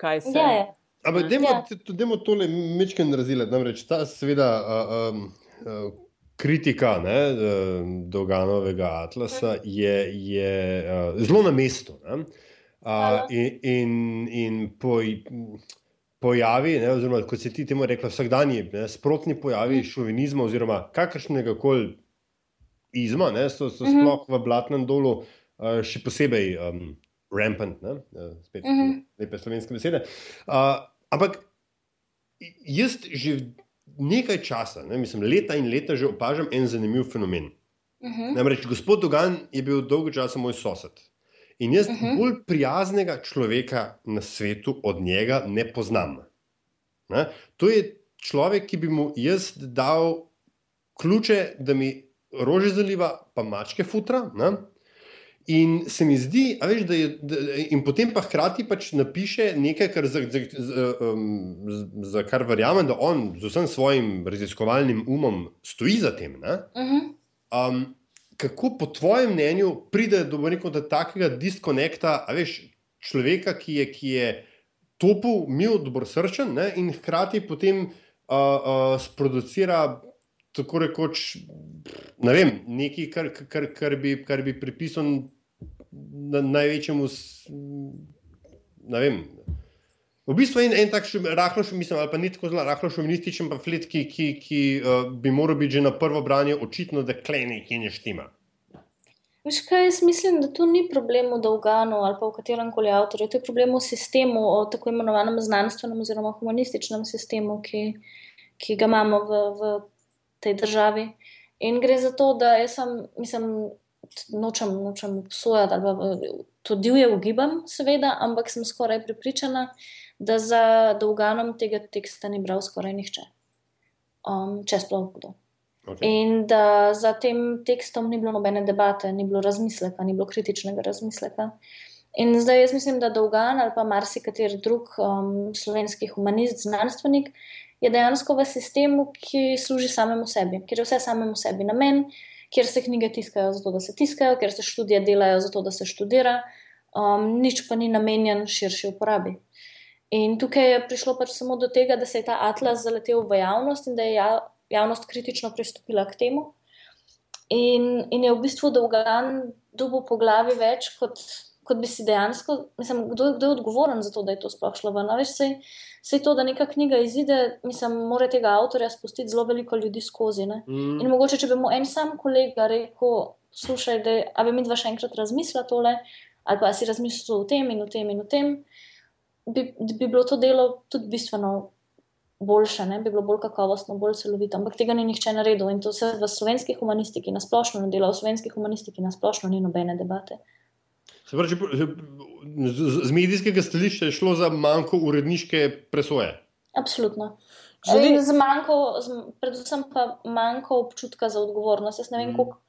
kaj se Ja, ja. Ampak dajmo, Ja. t- t- dajmo tole mečken razdeliti. Namreč ta seveda uh, um, uh, kritika ne, uh, Doganovega atlasa je, je uh, zelo na mestu. Ne? Uh, in in, in poj, pojavi, ne, oziroma kot se ti temu rekla, vsakdanji ne, sprotni pojavi šovinizma oziroma kakršnega koli izma, ne, so, so Mhm. sploh v Blatnem dolu uh, še posebej um, rampant, ne, uh, spet Mhm. lepe slovenske besede. Uh, ampak jaz že nekaj časa, ne, mislim, leta in leta že opažam en zanimiv fenomen. Mhm. Namreč gospod Dogan je bil dolgo časa moj sosed. In jaz uh Mhm. -huh. bolj prijaznega človeka na svetu od njega ne poznam. Ne? To je človek, ki bi mu jaz dal ključe, da mi rože zaliva, pa mačke futra. Ne? In se mi zdi, veš, da je, da, in potem pa hkrati pač napiše nekaj, kar za, za, za, um, za kar verjamem, da on z vsem svojim raziskovalnim umom stoji za tem. Uh -huh. um, kako po tvojem mnenju pride do nekega takega diskonekta, veš, človeka, ki je, ki je topel, mil, dobrosrčen ne, in hkrati potem uh, uh, sproducira tako rekoč ne vem, nekaj, kar, kar, kar, bi, kar bi pripisal na, največjemu. Ne vem. V bistvu je en, en tak rahlo, mislim, ali pa ni tako zelo rahlo šovinističen pamflet, ki, ki, ki uh, bi moral biti že na prvo branje očitno, da kleni, ki ne štima. Veš kaj, jaz mislim, da tu ni problem v Dolganu ali pa v katerem koli avtorju, to je problem v sistemu, o tako imenovanem znanstvenem oziroma humanističnem sistemu, ki, ki ga imamo v, v tej državi. In gre za to, da jaz sem, mislim, nočem, nočem obsojati ali to divje ugibam, seveda, ampak sem skoraj prepričana, da za dolganom tega teksta ni bral skoraj nihče. Um, če sploh kdo. Okay. In da za tem tekstom ni bilo nobene debate, ni bilo razmisleka, ni bilo kritičnega razmisleka. In zdaj jaz mislim, da Dolgan ali pa marsikateri drug um, slovenski humanist, znanstvenik, je dejansko v sistemu, ki služi samemu sebi, kjer je vse samemu sebi namen, kjer se knjige tiskajo zato, da se tiskajo, kjer se študije delajo zato, da se študira, um, nič pa ni namenjen širši uporabi. In tukaj je prišlo pač samo do tega, da se je ta atlas zaletel v javnost in da je ja, javnost kritično pristopila k temu. In, in je v bistvu dolgan dobo po glavi več kot kot bi si dejansko, mislim, kdo, kdo je odgovoren za to, da je to sploh šlo ven. Veš, sej, sej to, da neka knjiga izide, mislim, mora tega avtorja spustiti zelo veliko ljudi skozi. Mm. In mogoče, če bi mu en sam kolega rekel, slušaj, da bi mi dva še enkrat razmislila tole, ali pa si razmislila o tem in o tem in o tem, bi, bi bilo to delo tudi bistveno. Boljše, ne? bi bilo bolj kakovostno, bolj celovito, ampak tega ni nihče naredil in to se v slovenski humanistiki nasplošno ne dela, v slovenski humanistiki nasplošno ni nobene debate. Se pravi, z, z medijskega stališča je šlo za manjko uredniške presoje. Absolutno. Želim... Z manjko, z, predvsem pa manjko občutka za odgovornost. Jaz ne vem, mm. koliko,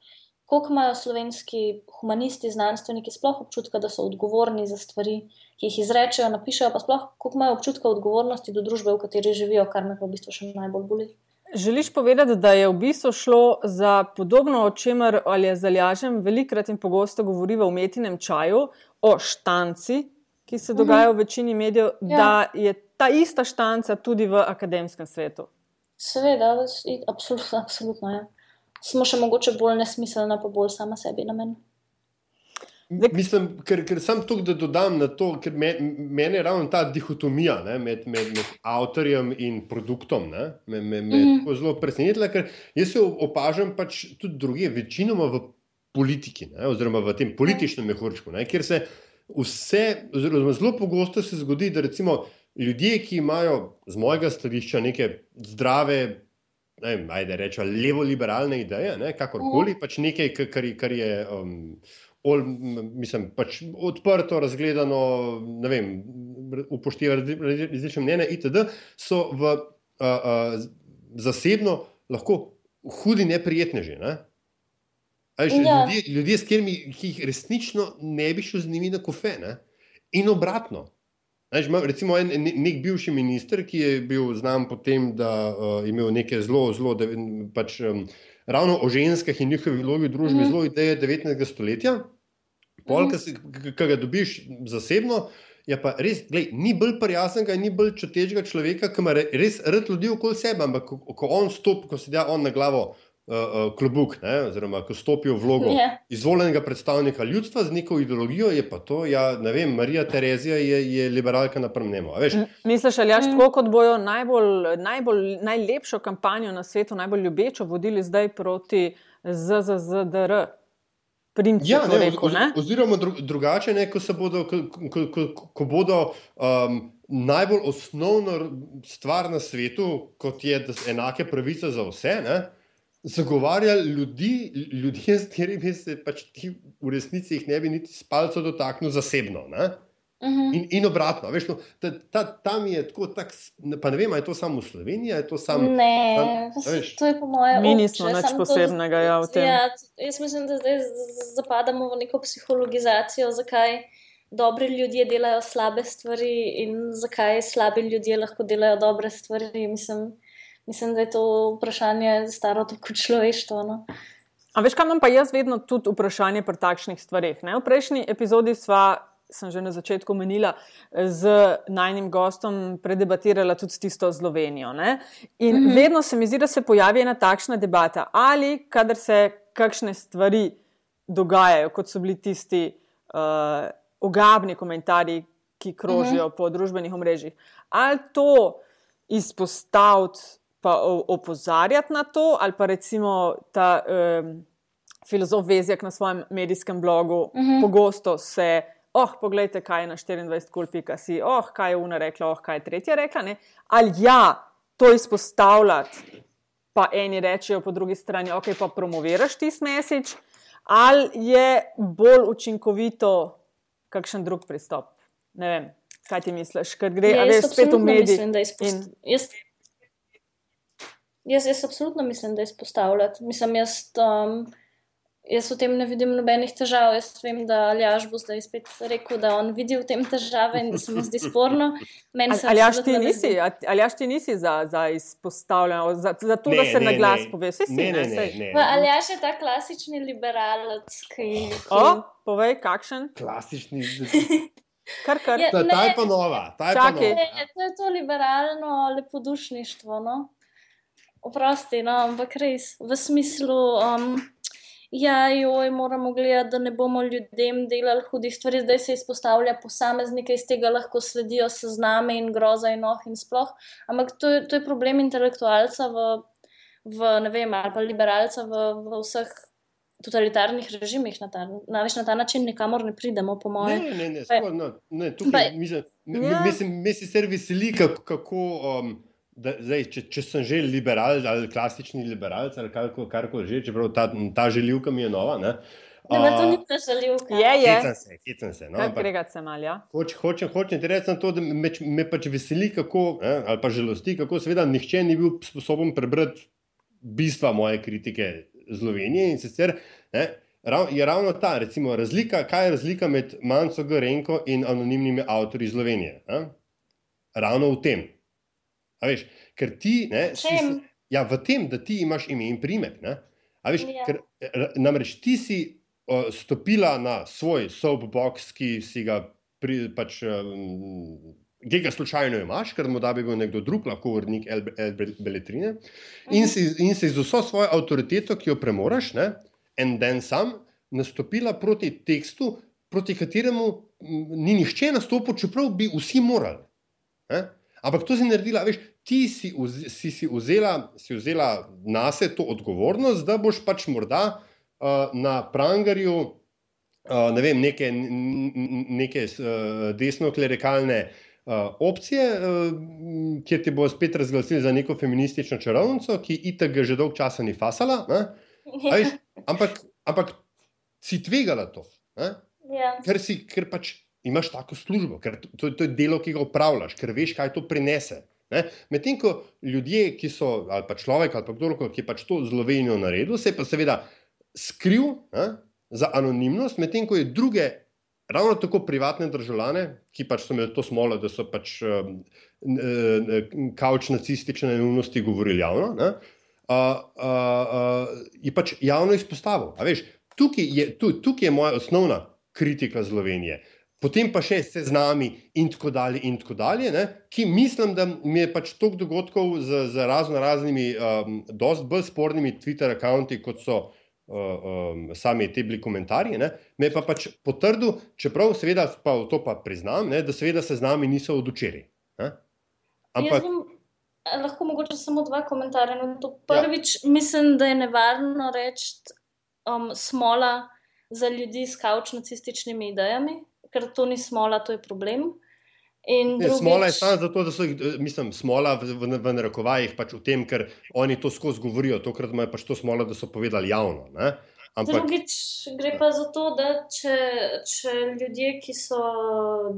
koliko imajo slovenski humanisti, znanstveniki sploh občutka, da so odgovorni za stvari, ki jih izrečejo, napišejo, pa sploh koliko imajo občutka odgovornosti do družbe, v kateri živijo, kar me pa v bistvu še najbolj boli. Želiš povedati, da je v bistvu šlo za podobno, o čemer ali je zalažem velikrat in pogosto govori v umetnem čaju, o štanci, ki se dogaja v večini medijev, ja. da je ta ista štanca tudi v akademskem svetu. Seveda, absolutno, absolutno ja. smo še mogoče bolj nesmiselna, pa bolj sama sebi namen. Mislim, ker, ker sem tukaj, da dodam na to, ker me, meni je ravno ta dihotomija ne, med, med, med avtorjem in produktom. Me, me, me mm -hmm. zelo presenetila, ker jaz se opažam pač tudi druge, večinoma v politiki, ne, oziroma v tem političnem mehurčku, ne, kjer se vse, oziroma zelo pogosto se zgodi, da recimo ljudje, ki imajo z mojega stališča neke zdrave. Ajde, rečemo, levo-liberalne ideje, ne, kakorkoli, mm. pač nekaj, kar, kar je um, bolj, mislim, pač odprto, razgledano, ne vem, upoštevati različne mnenja, itd., so v a, a, zasebno lahko hudi neprijetneži. Ne? Ja. Ljudje, ljudje, s katerimi jih resnično ne bi šel z njimi na kofe, ne? in obratno. Až, recimo, en, nek bivši minister, ki je bil znan po tem, da uh, je imel nekaj zelo, zelo, da, pač, um, ravno o ženskah in njihovi vlogi v družbi, mm. zelo ideje 19. stoletja, pol, ki ga dobiš zasebno. Je pa res, glej, ni bolj prijaznega, ni bolj čutečega človeka, ki ima res rad ljudi okoli sebe. Ampak, ko, ko on stopi, ko se da on na glavo uh, uh, klobuk, ne, oziroma ko stopi v vlogo yeah. Ja. izvoljenega predstavnika ljudstva z neko ideologijo, je pa to, ja, ne vem, Marija Terezija je, je liberalka na prvem. Misliš, ali jaš mm. tako, kot bojo najbolj, najbolj, najlepšo kampanjo na svetu, najbolj ljubečo vodili zdaj proti ZZZDR? Princip. Ja, ne, rekel, ne? Oziroma dru, drugače, ne, ko, bodo, ko, ko, ko, ko bodo um, najbolj osnovna stvar na svetu, kot je enake pravice za vse. Ne, Zagovarjali ljudi, ljudje, s katerimi se pač ti v resnici ne bi niti s palcem dotaknil zasebno. Ne? Mhm. In, in obratno, veš, no, ta, ta, tam je tako, tak, pa ne vem, ali je to samo v Sloveniji, ali je to samo. Ne, tam- to, veš. to je po mojem. Mi nismo nič posebnega, ja, v tem. Ja, jaz mislim, da zdaj zapadamo v neko psihologizacijo, zakaj dobri ljudje delajo slabe stvari in zakaj slabi ljudje lahko delajo dobre stvari. Mislim, mislim da je to vprašanje staro tako človeštvo. No? A veš, kam imam pa jaz vedno tudi vprašanje pri takšnih stvareh? Ne? V prejšnji epizodi sva, sem že na začetku menila, z najnim gostom predebatirala tudi tisto Slovenijo. Ne? In mm -hmm. vedno se mi zdi, da se pojavi ena takšna debata, ali kadar se kakšne stvari dogajajo, kot so bili tisti uh, ogabni komentarji, ki krožijo mm -hmm. po družbenih omrežjih, ali to izpostaviti pa opozarjati na to, ali pa recimo ta um, filozof Vezjak na svojem medijskem blogu uh -huh. pogosto se. Oh, poglejte, kaj je na 24.0. si, oh, kaj je una rekla, oh, kaj je tretja rekla. Ne? Ali ja, to izpostavljati, pa eni rečejo po drugi strani, ok, pa promoviraš ti smesič, ali je bolj učinkovito kakšen drug pristop. Ne vem, kaj ti misliš, ker gre Ja, veš, spet v medije. izpost- jaz, jaz, jaz absolutno mislim, da izpostavljati. Mislim, jaz, um, jaz v tem ne vidim nobenih težav. Jaz vem, da Aljaš bo zdaj spet rekel, da on vidi v tem težave in da se mu zdi sporno. Meni se Ali jaš ti ne nisi, zdi. a- ali jaš ti nisi za, za izpostavljanje, za, za to, Ne, da se ne, na glas ne. pove? Vsi si, Ne, ne, ne, saj. ne. Pa Aljaš je ta klasični liberalec, ki. ki... O, povej, kakšen? Klasični. Kar kar. Ja, Ta, ta Ne. je pa nova. Ta je pa nova. Ne, to je to liberalno lepodušništvo. No? Oprosti, no, ampak res v smislu. Um, Ja, joj, moramo gledati, da ne bomo ljudem delali hudih stvari, zdaj se izpostavlja posameznike, iz tega lahko sledijo sezname in groza in oh in sploh. Ampak to je, to je problem intelektualca v, v ne vem, ali pa liberalca v, v vseh totalitarnih režimih. Na ta, na, veš, na ta način nikamor ne pridemo, po Ne, mojem. ne, ne, ne, Pa- sploh, no, ne tukaj, Pa- mislim, Ja. mislim, me sicer veseli, kako um, da, zdaj, če, če sem že liberal ali klasični liberalc ali karkoli kar že, čeprav ta, ta željivka mi je nova. Ne, Ne, pa to ni ta žaljivka. Je, je. Hecam se, hecam se. No, Kar ampak se malja. hoč, hočem, hočem ti reči to, da me, me pač veseli, kako, eh, ali pa žalosti, kako seveda nihče ni bil sposoben prebrati bistva moje kritike Slovenije in sicer. Ne, Rav, je ravno ta, recimo, razlika, kaj je razlika med Manco Gorenko in anonimnimi avtorji Slovenije. Ne? Ravno v tem. A veš, ker ti, ne, si, ja, v tem, da ti imaš ime in primek. Ne? A veš, Ja. ker, r- namreč ti si o, stopila na svoj soapbox, ki si ga pri, pač. Um, Ki ga slučajno imaš, ker morda bi bil nekdo drug, lahko urednik Beletrine, in, Mhm. si, in si z vso svojo avtoriteto, ki jo premoraš, ne, en dan sam, nastopila proti tekstu, proti kateremu ni nihče nastopil, čeprav bi vsi morali. Ne? Ampak to si naredila, veš, ti si, vz, si, si, vzela, si vzela na sebe to odgovornost, da boš pač morda uh, na prangarju uh, ne vem, neke, neke uh, desno-klerikalne uh, opcije, uh, kjer ti bo spet razglasili za neko feministično čarovnico, ki itak že dolgo časa ni fasala. Veš, ampak, ampak si tvegala to, ne? Ja. ker, si, ker pač imaš tako službo, ker to, to, je delo, ki ga upravljaš, ker veš, kaj to prinese. ne. Medtem ko ljudje, ki so, ali pa človek, ali pa kdorkoli, ki je pač to zlovenijo naredil, se je pa seveda skril ne, za anonimnost, medtem ko je druge, ravno tako privatne državljane, ki pač so imeli to smolo, da so pač um, kauč nacistične neumnosti govorili javno. Ne, a, a, a, je pač javno izpostavil. A Veš, tukaj, je, tu, tukaj je moja osnovna kritika Slovenije. Potem pa še se z nami, in tako dalje, in tako dalje, ne, ki mislim, da mi je pač toliko dogodkov z, z razno raznimi, um, dosti bolj spornimi Twitter-računi, kot so uh, um, sami te bili komentarji, ne, me pa pač potrdil, čeprav seveda pa to pa priznam, ne, da seveda se z nami niso odučili. Jaz Ampak bom, a lahko mogoče samo dva komentarja. na to. Prvič, ja. mislim, da je nevarno reči um, smola za ljudi s kauč nacističnimi idejami, ker to ni smola, to je problem. In Ne, drugič, smola je samo zato, da so jih, eh, mislim, smola v, v, v narekovajih pač v tem, ker oni to skozi govorijo, tokrat imajo pač to smola, da so povedali javno. Ne? Ampak, Drugič gre pa za to, da če, če ljudje, ki so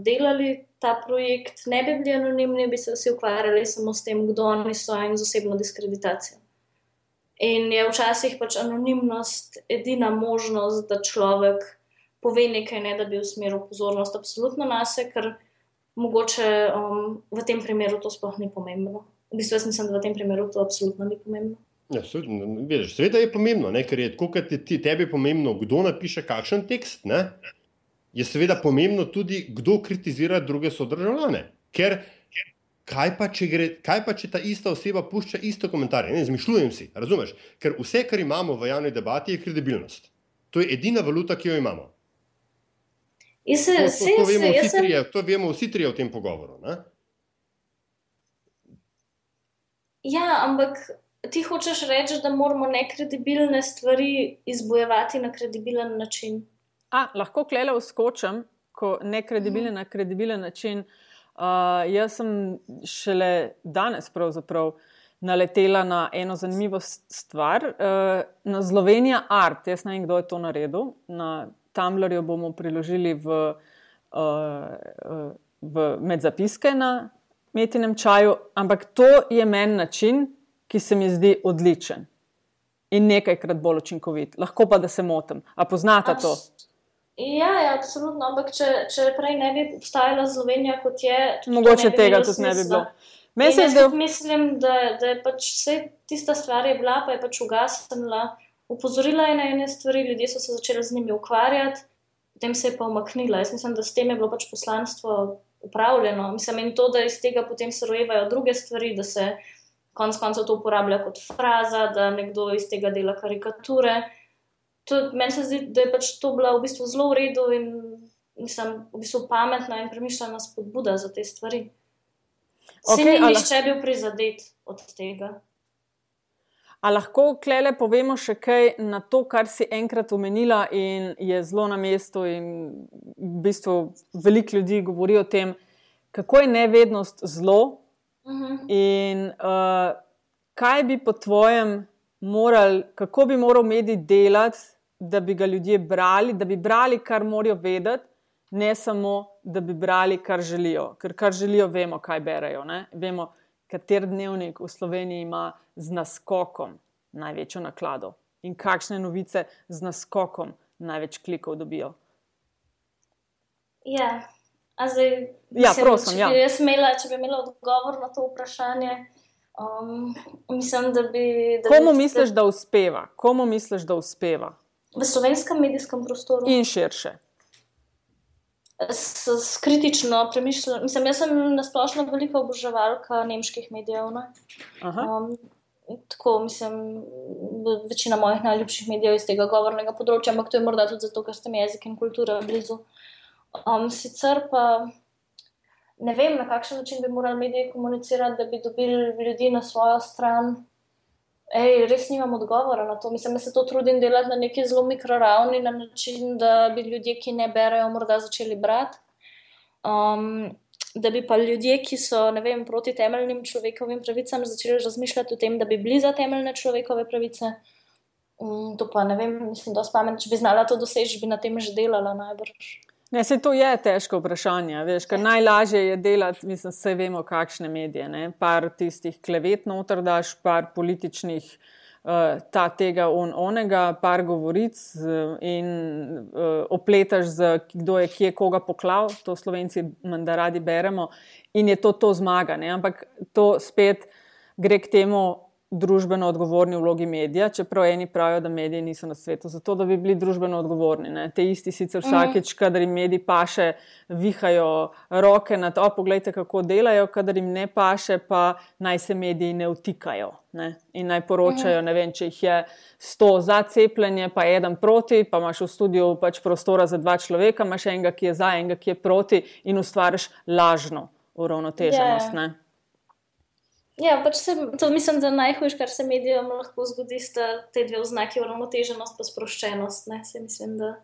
delali ta projekt, ne bi bili anonimni, bi se vsi ukvarjali samo s tem, kdo oni so in z osebno diskreditacijo. In je včasih pač anonimnost edina možnost, da človek pove nekaj, ne da bi usmeril pozornost absolutno na sebe, ker mogoče um, v tem primeru to sploh ni pomembno. V bistvu jaz mislim, da v tem primeru to absolutno ni pomembno. Ja, Sveda je pomembno, ne? ker je tako, kot je tebi pomembno, kdo napiše kakšen tekst. Ne? Je seveda pomembno tudi, kdo kritizira druge sodržavljane. Ker kaj pa, gre, kaj pa, če ta ista oseba pušča isto komentarje? Ne izmišljujem si, razumeš? Ker vse, kar imamo v javni debati, je kredibilnost. To je edina valuta, ki jo imamo. Se, to, to, se, to, vemo se, trije, sem... to vemo vsi trije v tem pogovoru. Ne? Ja, ampak ti hočeš reči, da moramo nekredibilne stvari izbojevati na kredibilen način. A, lahko klele uskočim, ko nekredibilen na kredibilen način. Uh, jaz sem šele danes pravzaprav naletela na eno zanimivo stvar, uh, na Slovenija Art. Jaz ne vem, kdo je to naredil. Na Tumblrju bomo priložili v, uh, v medzapiske na metinem čaju, ampak to je meni način, ki se mi zdi odličen in nekajkrat bolj učinkovit. Lahko pa da se motim. A poznate to? Ja, ja, absolutno. Ampak če, če prej ne bi obstajala Slovenija kot je, mogoče tega tudi ne bi bilo. Da... mislim, da, da je pač vse tista stvar je bila, pa je pač ugasnila. Upozorila je na ene stvari, ljudje so se začeli z njimi ukvarjati, potem se je pa umaknila. Jaz mislim, da s tem je bilo pač poslanstvo upravljeno. Mislim, in to, da iz tega potem se rojevajo druge stvari, da se konec koncev to uporablja kot fraza, da nekdo iz tega dela karikature. Meni se zdi, da je pač to bila v bistvu zelo v redu in nisem v bistvu pametna in premišljena spodbuda za te stvari. Vsi okay, ni nihče bil prizadet od tega. A lahko klele povemo še kaj na to, kar si enkrat omenila in je zelo na mestu, in v bistvu veliko ljudi govori o tem, kako je nevednost zlo, Mhm. In uh, kaj bi po tvojem morali, kako bi moral medij delati, da bi ga ljudje brali, da bi brali, kar morajo vedeti, ne samo, da bi brali, kar želijo. Ker kar želijo, vemo, kaj berajo. Ne? Vemo, kater dnevnik v Sloveniji ima z naskokom največjo naklado in kakšne novice z naskokom največ klikov dobijo. Ja. Zdaj, ja, mislim, prosim, če, ja. bi imela, če bi imela odgovor na to vprašanje, um, mislim, da bi. Da Komu bi, misliš, da uspeva? Komu misliš, da uspeva? V slovenskem medijskem prostoru. In širše. S, s kritično premišljanjem. Mislim, jaz sem nasplošno velika oboževalka nemških medijev. Um, tako, mislim, večina mojih najljubših medijev iz tega govornega področja, ampak to je morda tudi zato, ker ste mi jezik in kultura blizu. Um, sicer pa ne vem, na kakšen način bi morali mediji komunicirati, da bi dobili ljudi na svojo stran. Ej, res nimam odgovora na to. Mislim, da se to trudim delati na neki zelo mikroravni na način, da bi ljudje, ki ne berajo, morda začeli brati. Um, da bi pa ljudje, ki so vem, proti temeljnim človekovim pravicam, začeli razmišljati o tem, da bi bili za temeljne človekove pravice. Um, to pa ne vem, mislim, da spomnim, če bi znala to doseči, bi na tem že delala najbrž. Ne, se to je težko vprašanje. Veš, najlažje je delati, mislim, vse vemo, kakšne medije. Ne? Par tistih klevet noter daš, par političnih, uh, ta tega on, onega, par govoric uh, in uh, opletaš, z, kdo je kje koga poklal. To slovenci menda radi beremo in je to, to zmaga. Ne? Ampak to spet gre k temu družbeno odgovorni vlogi medija, čeprav eni pravijo, da mediji niso na svetu, zato da bi bili družbeno odgovorni. Ne. Te isti sicer mhm. vsakeč, kadar jim mediji paše, vihajo roke na to, pogledajte, kako delajo, kadar jim ne paše, pa naj se mediji ne vtikajo ne. in naj poročajo, ne vem, če jih je sto za cepljenje, pa eden proti, pa imaš v studiu pač prostora za dva človeka, imaš enega, ki je za, enega, ki je proti in ustvariš lažno uravnoteženost. Yeah. Ja, pač se, to mislim, da najhujš, kar se medijem lahko zgodi, sta te dve oznaki, uravnoteženost in sproščenost. Se mislim, da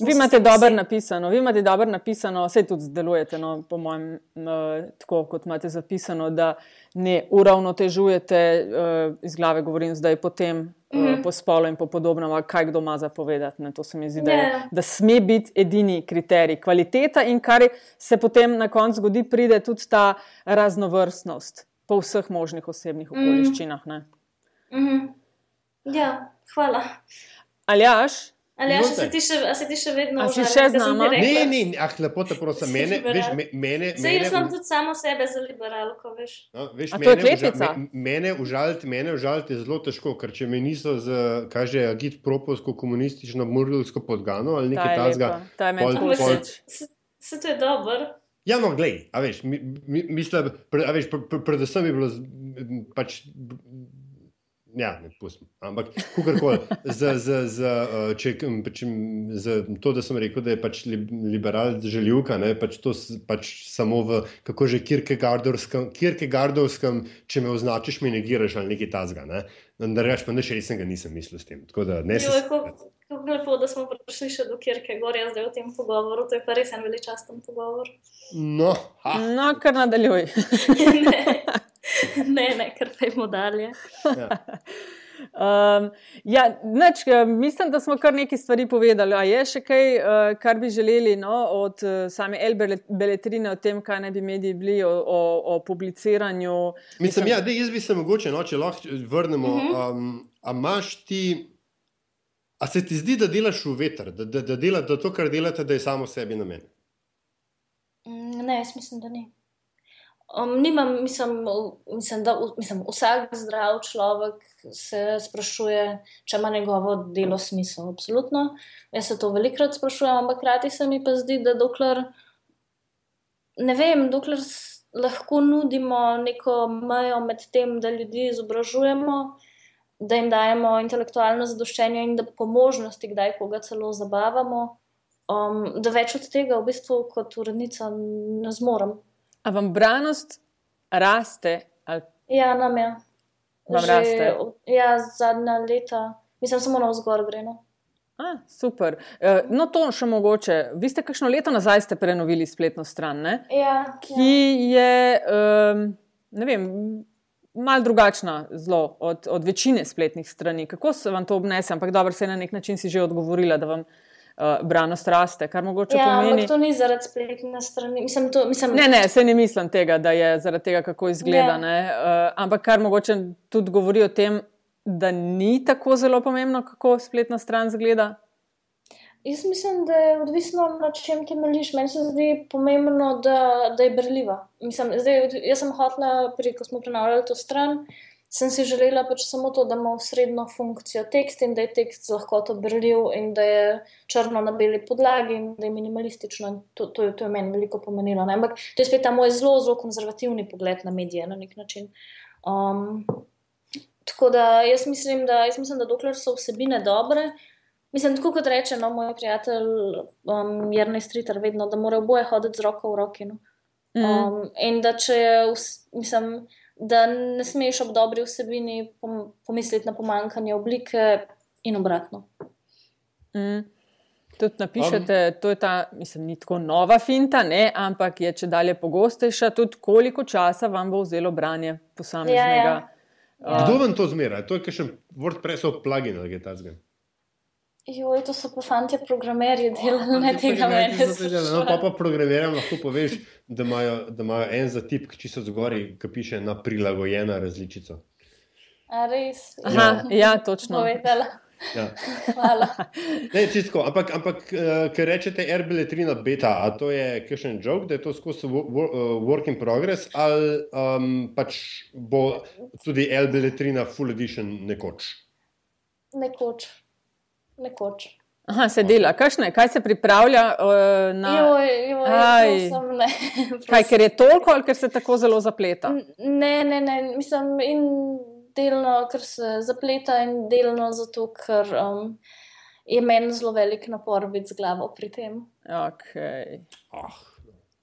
Vi imate dobro napisano, vi imate dobro napisano, vse tudi zdelujete, no, po mojem, tako kot imate zapisano, da ne uravnotežujete, uh, iz glave govorim zdaj potem uh, Mhm. po spolu in po podobnem, kaj kdo ima zapovedati. Ne, to se mi zdi, da, je, Ja. da sme biti edini kriterij, kvaliteta in kar se potem na koncu zgodi, pride tudi ta raznovrstnost po vseh možnih osebnih Mhm. okoliščinah. Ne. Mhm. Ja, hvala. Aljaš, ja, Izvolite. se ti še, se ti še vedno A si še z rekla? Ne, ne, ah, lepo te prosim, mene, Liberal. veš, me, mene, Saj jaz imam mene, tudi samo sebe za liberalko, veš. no, veš, A to je mene, kletvica? me, mene užaliti, mene užaliti je zelo težko, ker če me niso z, kaže, agit propovsko komunistično murilsko podgano ali nekaj lepa, ta je meni se, se to je dobro. Ja, no, glej, a veš, mi, mi, mislim, pre, a veš, pre, pre, predvsem je bilo pač. Ja, ne pustim. Ampak, kakorkoli, eh, če, pač, z to, da sem rekel, da je pač li- liberal želivka, ne, pač to pač samo v, kako že, Kierkegaardovskem, Kierkegaardovskem, če me označiš, mi negiraš ali nekaj tasga. Ne. Da rečeš, pa nič resnega nisem mislil s tem. Tako da ne se Joj, kako lepo, da smo prišli še do Kirke Gorja zdaj v tem pogovoru. To je pa res en veličasten pogovor. No, ha, No, kar nadaljuj. ne, ne, ne, kar pojmo dalje. ja. Um, ja, nič, eh, mislim, da smo kar nekaj stvari povedali. A je še kaj, uh, kar bi želeli no, od uh, same El Bele- Beletrine, o tem, kaj naj bi mediji bili, o, o, o publiciranju? Mislim, ja, dej, jaz bi se mogoče, no, če lahko vrnemo. Mhm. Um, a imaš ti, a se ti zdi, da delaš v veter, da, da, da, dela, da to, kar delate, da je samo sebi namen? Mm, Ne, jaz mislim, da ni. Um, nimam, mislim, mislim, da mislim, vsak zdrav človek se sprašuje, če ima njegovo delo smisel. Absolutno. Jaz se to velikokrat sprašujem, ampak hkrati se mi pa zdi, da dokler, ne vem, dokler lahko nudimo neko mejo med tem, da ljudi izobražujemo, da jim dajemo intelektualno zadoščenje in da po možnosti kdaj koga celo zabavamo. Um, da več od tega v bistvu kot urednica ne zmorem. A vam branost raste? Ali, Ja, nam je. Vam raste? Ja, zadnja leta, mislim, samo na vzgor gre. No. a, super. Uh, no, to še mogoče. Vi ste kakšno leto nazaj prenovili spletno stran, ne? Ja, ki je, um, ne vem, mal drugačna zelo od, od večine spletnih strani. Kako se vam to obnese? Ampak dobro, se na nek način si že odgovorila, da vam uh, branost raste, kar mogoče ja pomeni. ampak to ni zaradi spletne strani. Mislim, to, mislim, Ne, ne, se ne mislim tega, da je zaradi tega, kako izgleda. Ja. ne, Uh, ampak kar mogoče tudi govori o tem, da ni tako zelo pomembno, kako spletna stran izgleda. Jaz mislim, da je odvisno, na čem temeljiš. Meni se zdi pomembno, da, da je brljiva. Mislim, zdaj, jaz sem hotela, pri, ko smo prenavljali to stran, sem si želela pač samo to, da ima srednjo funkcijo tekst in da je tekst z lahkoto brljiv in da je črno na beli podlagi in da je minimalistično. In To, to, je, to je meni veliko pomenilo. Ne? Ampak to je spet ta moj zelo, zelo konzervativni pogled na medije na nek način. Um, tako da jaz mislim, da, jaz mislim, da dokler so vsebine dobre. Mislim, tako kot reče no, moj prijatelj um, Jrnej Stritar, vedno, da mora oboje hoditi z roko v roki. No. Mm. Um, in da če je, vs- mislim, da ne smeš ob dobri vsebini pom pomisliti na pomankanje oblike in obratno. Mm. Tudi napišete, um, to je ta, mislim, ni tako nova finta, ne, ampak je če dalje pogostejša, tudi koliko časa vam bo vzelo branje posameznega. Ja, ja. Kdo vam to zmera? To je kakšen WordPressov plugin ali kaj takega. Joj, to so pa fanti programerji delali, ne tega meni. so to delali. No, pa pa programeram lahko poveš, da imajo, da imajo en zatip, ki čisto zgori, ki piše na prilagojena različico. A res? Aha, ja, točno. Povedala. Ja. Hvala. Ne, čisto, ampak, ampak uh, ker rečete RBL3 beta, a to je kakšen joke, da je to skozi uh, work in progress, ali um, pač bo tudi RBL3 full edition nekoč? Nekoč. Nekoč. Aha, se dela. Kakšne, kaj se pripravlja uh, na. Joj, joj, Aj. prosim, ne. Kaj, ker je toliko ali ker se tako zelo zapleta? Ne, ne, ne, mislim, in delno, ker se zapleta, in delno zato, ker um, je meni zelo velik napor biti z glavo pri tem. Okay. Ah.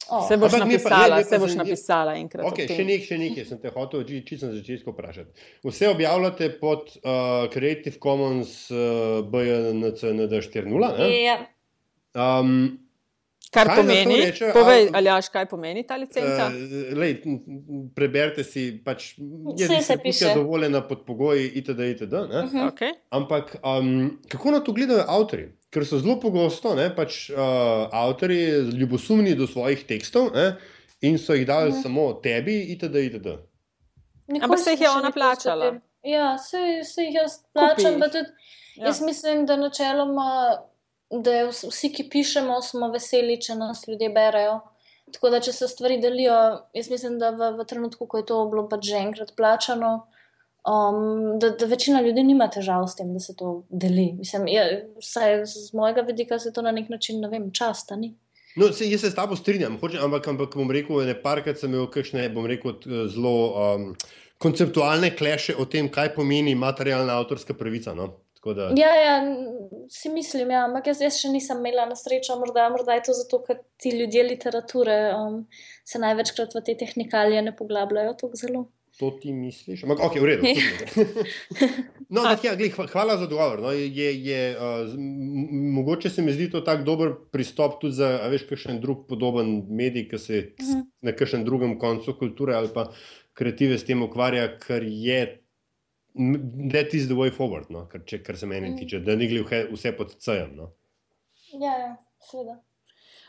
Oh. Se boš Ampak mi pa- napisala, ne, mi pa se boš zanimivo- napisala enkrat. Okay, še nekaj, še nekaj, sem te hotel či- čisto na začetku vprašati. Vse objavljate pod uh, Creative Commons uh, BNCND 4.0, ne? Ja, Um, Kar Kaj pomeni, reče, povej, ali aš, kaj pomeni ta licenca? Uh, lej, preberite si, pač, je distribucija dovoljena pod pogoji, itd. itd. ne. Mhm. Okay. Ampak um, kako na to gledajo avtori? Ker so zelo pogosto ne, pač, uh, avtori ljubosumni do svojih tekstov ne, in so jih dali Mhm. samo tebi, itd. itd. Nikoli Ampak se jih je ona plačala. postopil. Ja, se, se jih jaz plačam, tudi Ja. Jaz mislim, da načeloma, da vs- vsi, ki pišemo, smo veseli, če nas ljudje berejo. Tako da, če se stvari delijo, jaz mislim, da v, v trenutku, ko je to bilo pač že enkrat plačano, um, da, da večina ljudi nima težav s tem, da se to deli. Mislim, je, vsaj z mojega vidika se to na nek način, ne vem, časta ni. No, se, jaz se s tabo strinjam, hočem, ampak, ampak bom rekel, ne parkrat sem imel kakšne, bom rekel, zelo um, konceptualne kleše o tem, kaj pomeni materialna avtorska pravica. No? Tako Da, Ja, ja, si mislim, ja, ampak jaz, jaz še nisem imela na srečo, morda, morda je to zato, ker ti ljudje literature um, se največkrat v te tehnikalije ne poglabljajo tako zelo. To ti misliš? Ampak, ok, v redu. No, ampak, ja, glih, hvala za odgovor. No, je, je, uh, mogoče se mi zdi to tak dober pristop tudi za, a veš, kakšen drug podoben medij, ki se Mhm. na kakšnem drugem koncu kulture ali pa kreative s tem ukvarja, ker je. That is the way forward, no? kar, če, kar se meni Mhm. tiče, da ni glih vse, vse pod C-jem. No? Ja, ja, seveda.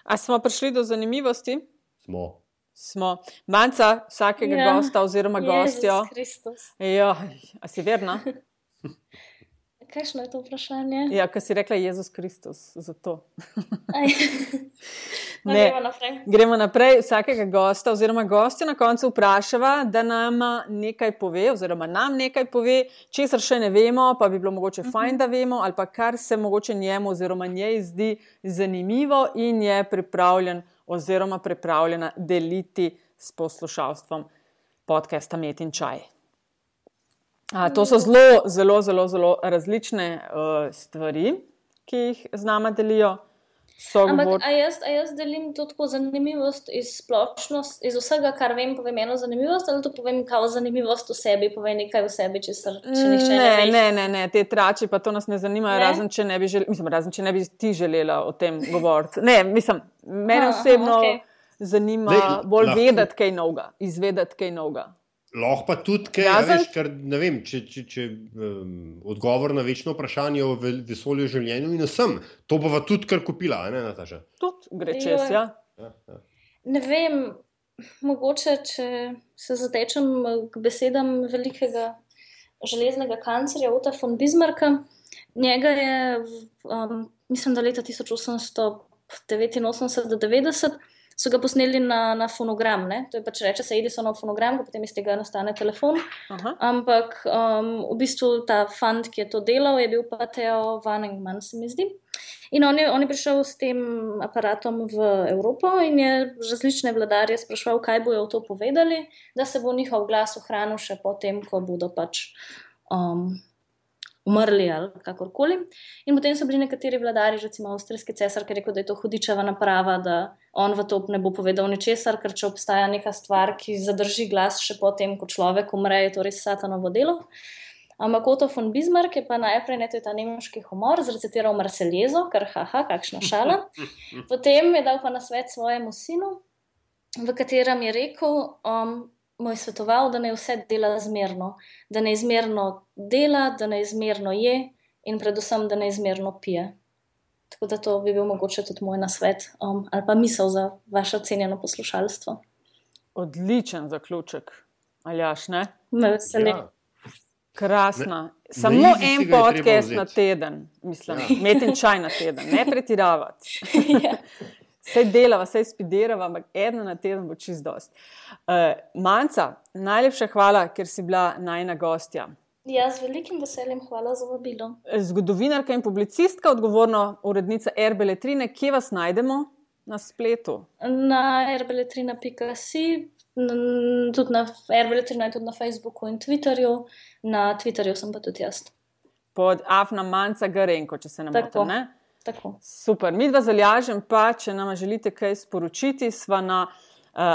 A smo prišli do zanimivosti? Smo. Smo. Manca vsakega Ja. gosta oziroma gostjo. Jezus Kristus. Ja, a si verna? Kakšno je to vprašanje? Ja, ker si rekla Jezus Kristus. Zato. No, Ne. gremo naprej. Gremo naprej. Vsakega gosta oziroma gostja na koncu vprašava, da nam nekaj pove, oziroma nam nekaj pove, česar še ne vemo, pa bi bilo mogoče fajn, da vemo, ali pa kar se mogoče njemu oziroma njej zdi zanimivo in je pripravljen oziroma pripravljena deliti s poslušalstvom podcasta Met in Čaj. A, to so zelo, zelo, zelo, zelo različne uh, stvari, ki jih z nama delijo. Ampak, Sogovor... a jaz, a jaz delim to tako zanimivost iz splošnosti, iz vsega, kar vem, povem eno zanimivost, ali to povem kao zanimivost o sebi, povem nekaj o sebi, če se če nihče ne Ne, ve. ne, ne, ne, te trači pa to nas ne zanimajo, Ne? razen če ne bi, žel, mislim, razen, če ne bi ti želela o tem govoriti. Ne, mislim, mene Aha, osebno okej. zanima Lej, bolj lahko- vedeti kaj novega, izvedeti kaj novega. Lahko pa tudi, kaj, Razen... veš, kar, ne vem, če, če, če um, odgovor na večno vprašanje o ve- vesolju, življenju in vsem, to bova tudi kar kupila, ne Nataša. Tudi gre Joj. čez, ja. Ja, ja. Ne vem, mogoče, če se zatečem k besedam velikega železnega kanclerja Ota von Bismarcka. Njega je, um, mislim, da leta 1889-90 so ga posneli na, na fonogram. Ne? To je pač reče se Edisonov fonogram, ko potem iz tega nastane telefon. Aha. Ampak um, v bistvu ta fant, ki je to delal, je bil pa Theo Vanengman, se mi zdi. In on je, on je prišel s tem aparatom v Evropo in je različne vladarje sprašval, kaj bojo v to povedali, da se bo njihov glas ohranil še potem, ko bodo pač um, umrli ali kakorkoli. In potem so bili nekateri vladari, recimo avstrijski cesar, ki je rekel, da je to hudičeva naprava, da on v to ne bo povedal ničesar, ker če obstaja neka stvar, ki zadrži glas še potem, ko človek umre, je to res satanovo delo. Ampak Otto von Bismarck je pa najprej ne, to je ta nemški humor, zrecitiral Marseljezo, ker haha, kakšna šala. Potem je dal pa na svet svojemu sinu, v katerem je rekel, um, mu je svetoval, da naj vse dela zmerno, da naj zmerno dela, da naj zmerno je in predvsem, da naj zmerno pije. Tako da to bi bil mogoče tudi moj nasvet um, ali pa misel za vaše cenjeno poslušalstvo. Odličen zaključek, Aljaš, ne? Me veseli. Ja. Krasna. Na Samo si en podcast na teden, mislim, Ja. met in čaj na teden, ne pretiravati. ja. Vse delava, vse spidirava, ampak ena na teden bo čist dost. Uh, Manca, najlepša hvala, ker si bila najna gostja. ja, z velikim veseljem hvala za vabilo. Zgodovinarka in publicistka, odgovorna urednica RBL3, kje vas najdemo na spletu? Na rbeletrina.si, n- tudi na rbeletrina, tudi na Facebooku in Twitterju. Na Twitterju sem pa tudi jaz. Pod Afna Manca Garenko, če se ne motim. Tako. Super, mi dva zalažem, pa če nam želite kaj sporočiti, sva na uh,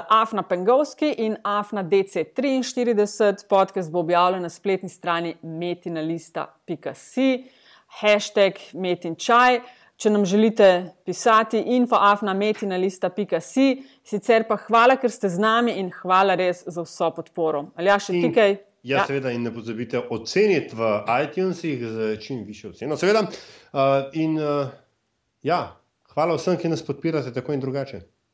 Afna Pengovski in Afna DC43. Podcast bo objavljen na spletni strani metinalista.si, hashtag metin čaj. če nam želite pisati, infoafnametina.si. Sicer pa hvala, ker ste z nami in hvala res za vso podporo. Ali ja, še tukaj? Ja, ja, seveda, in ne pozabite oceniti v iTunesih z čim višjo oceno. Seveda, uh, in uh, ja, hvala vsem, ki nas podpirate tako in drugače.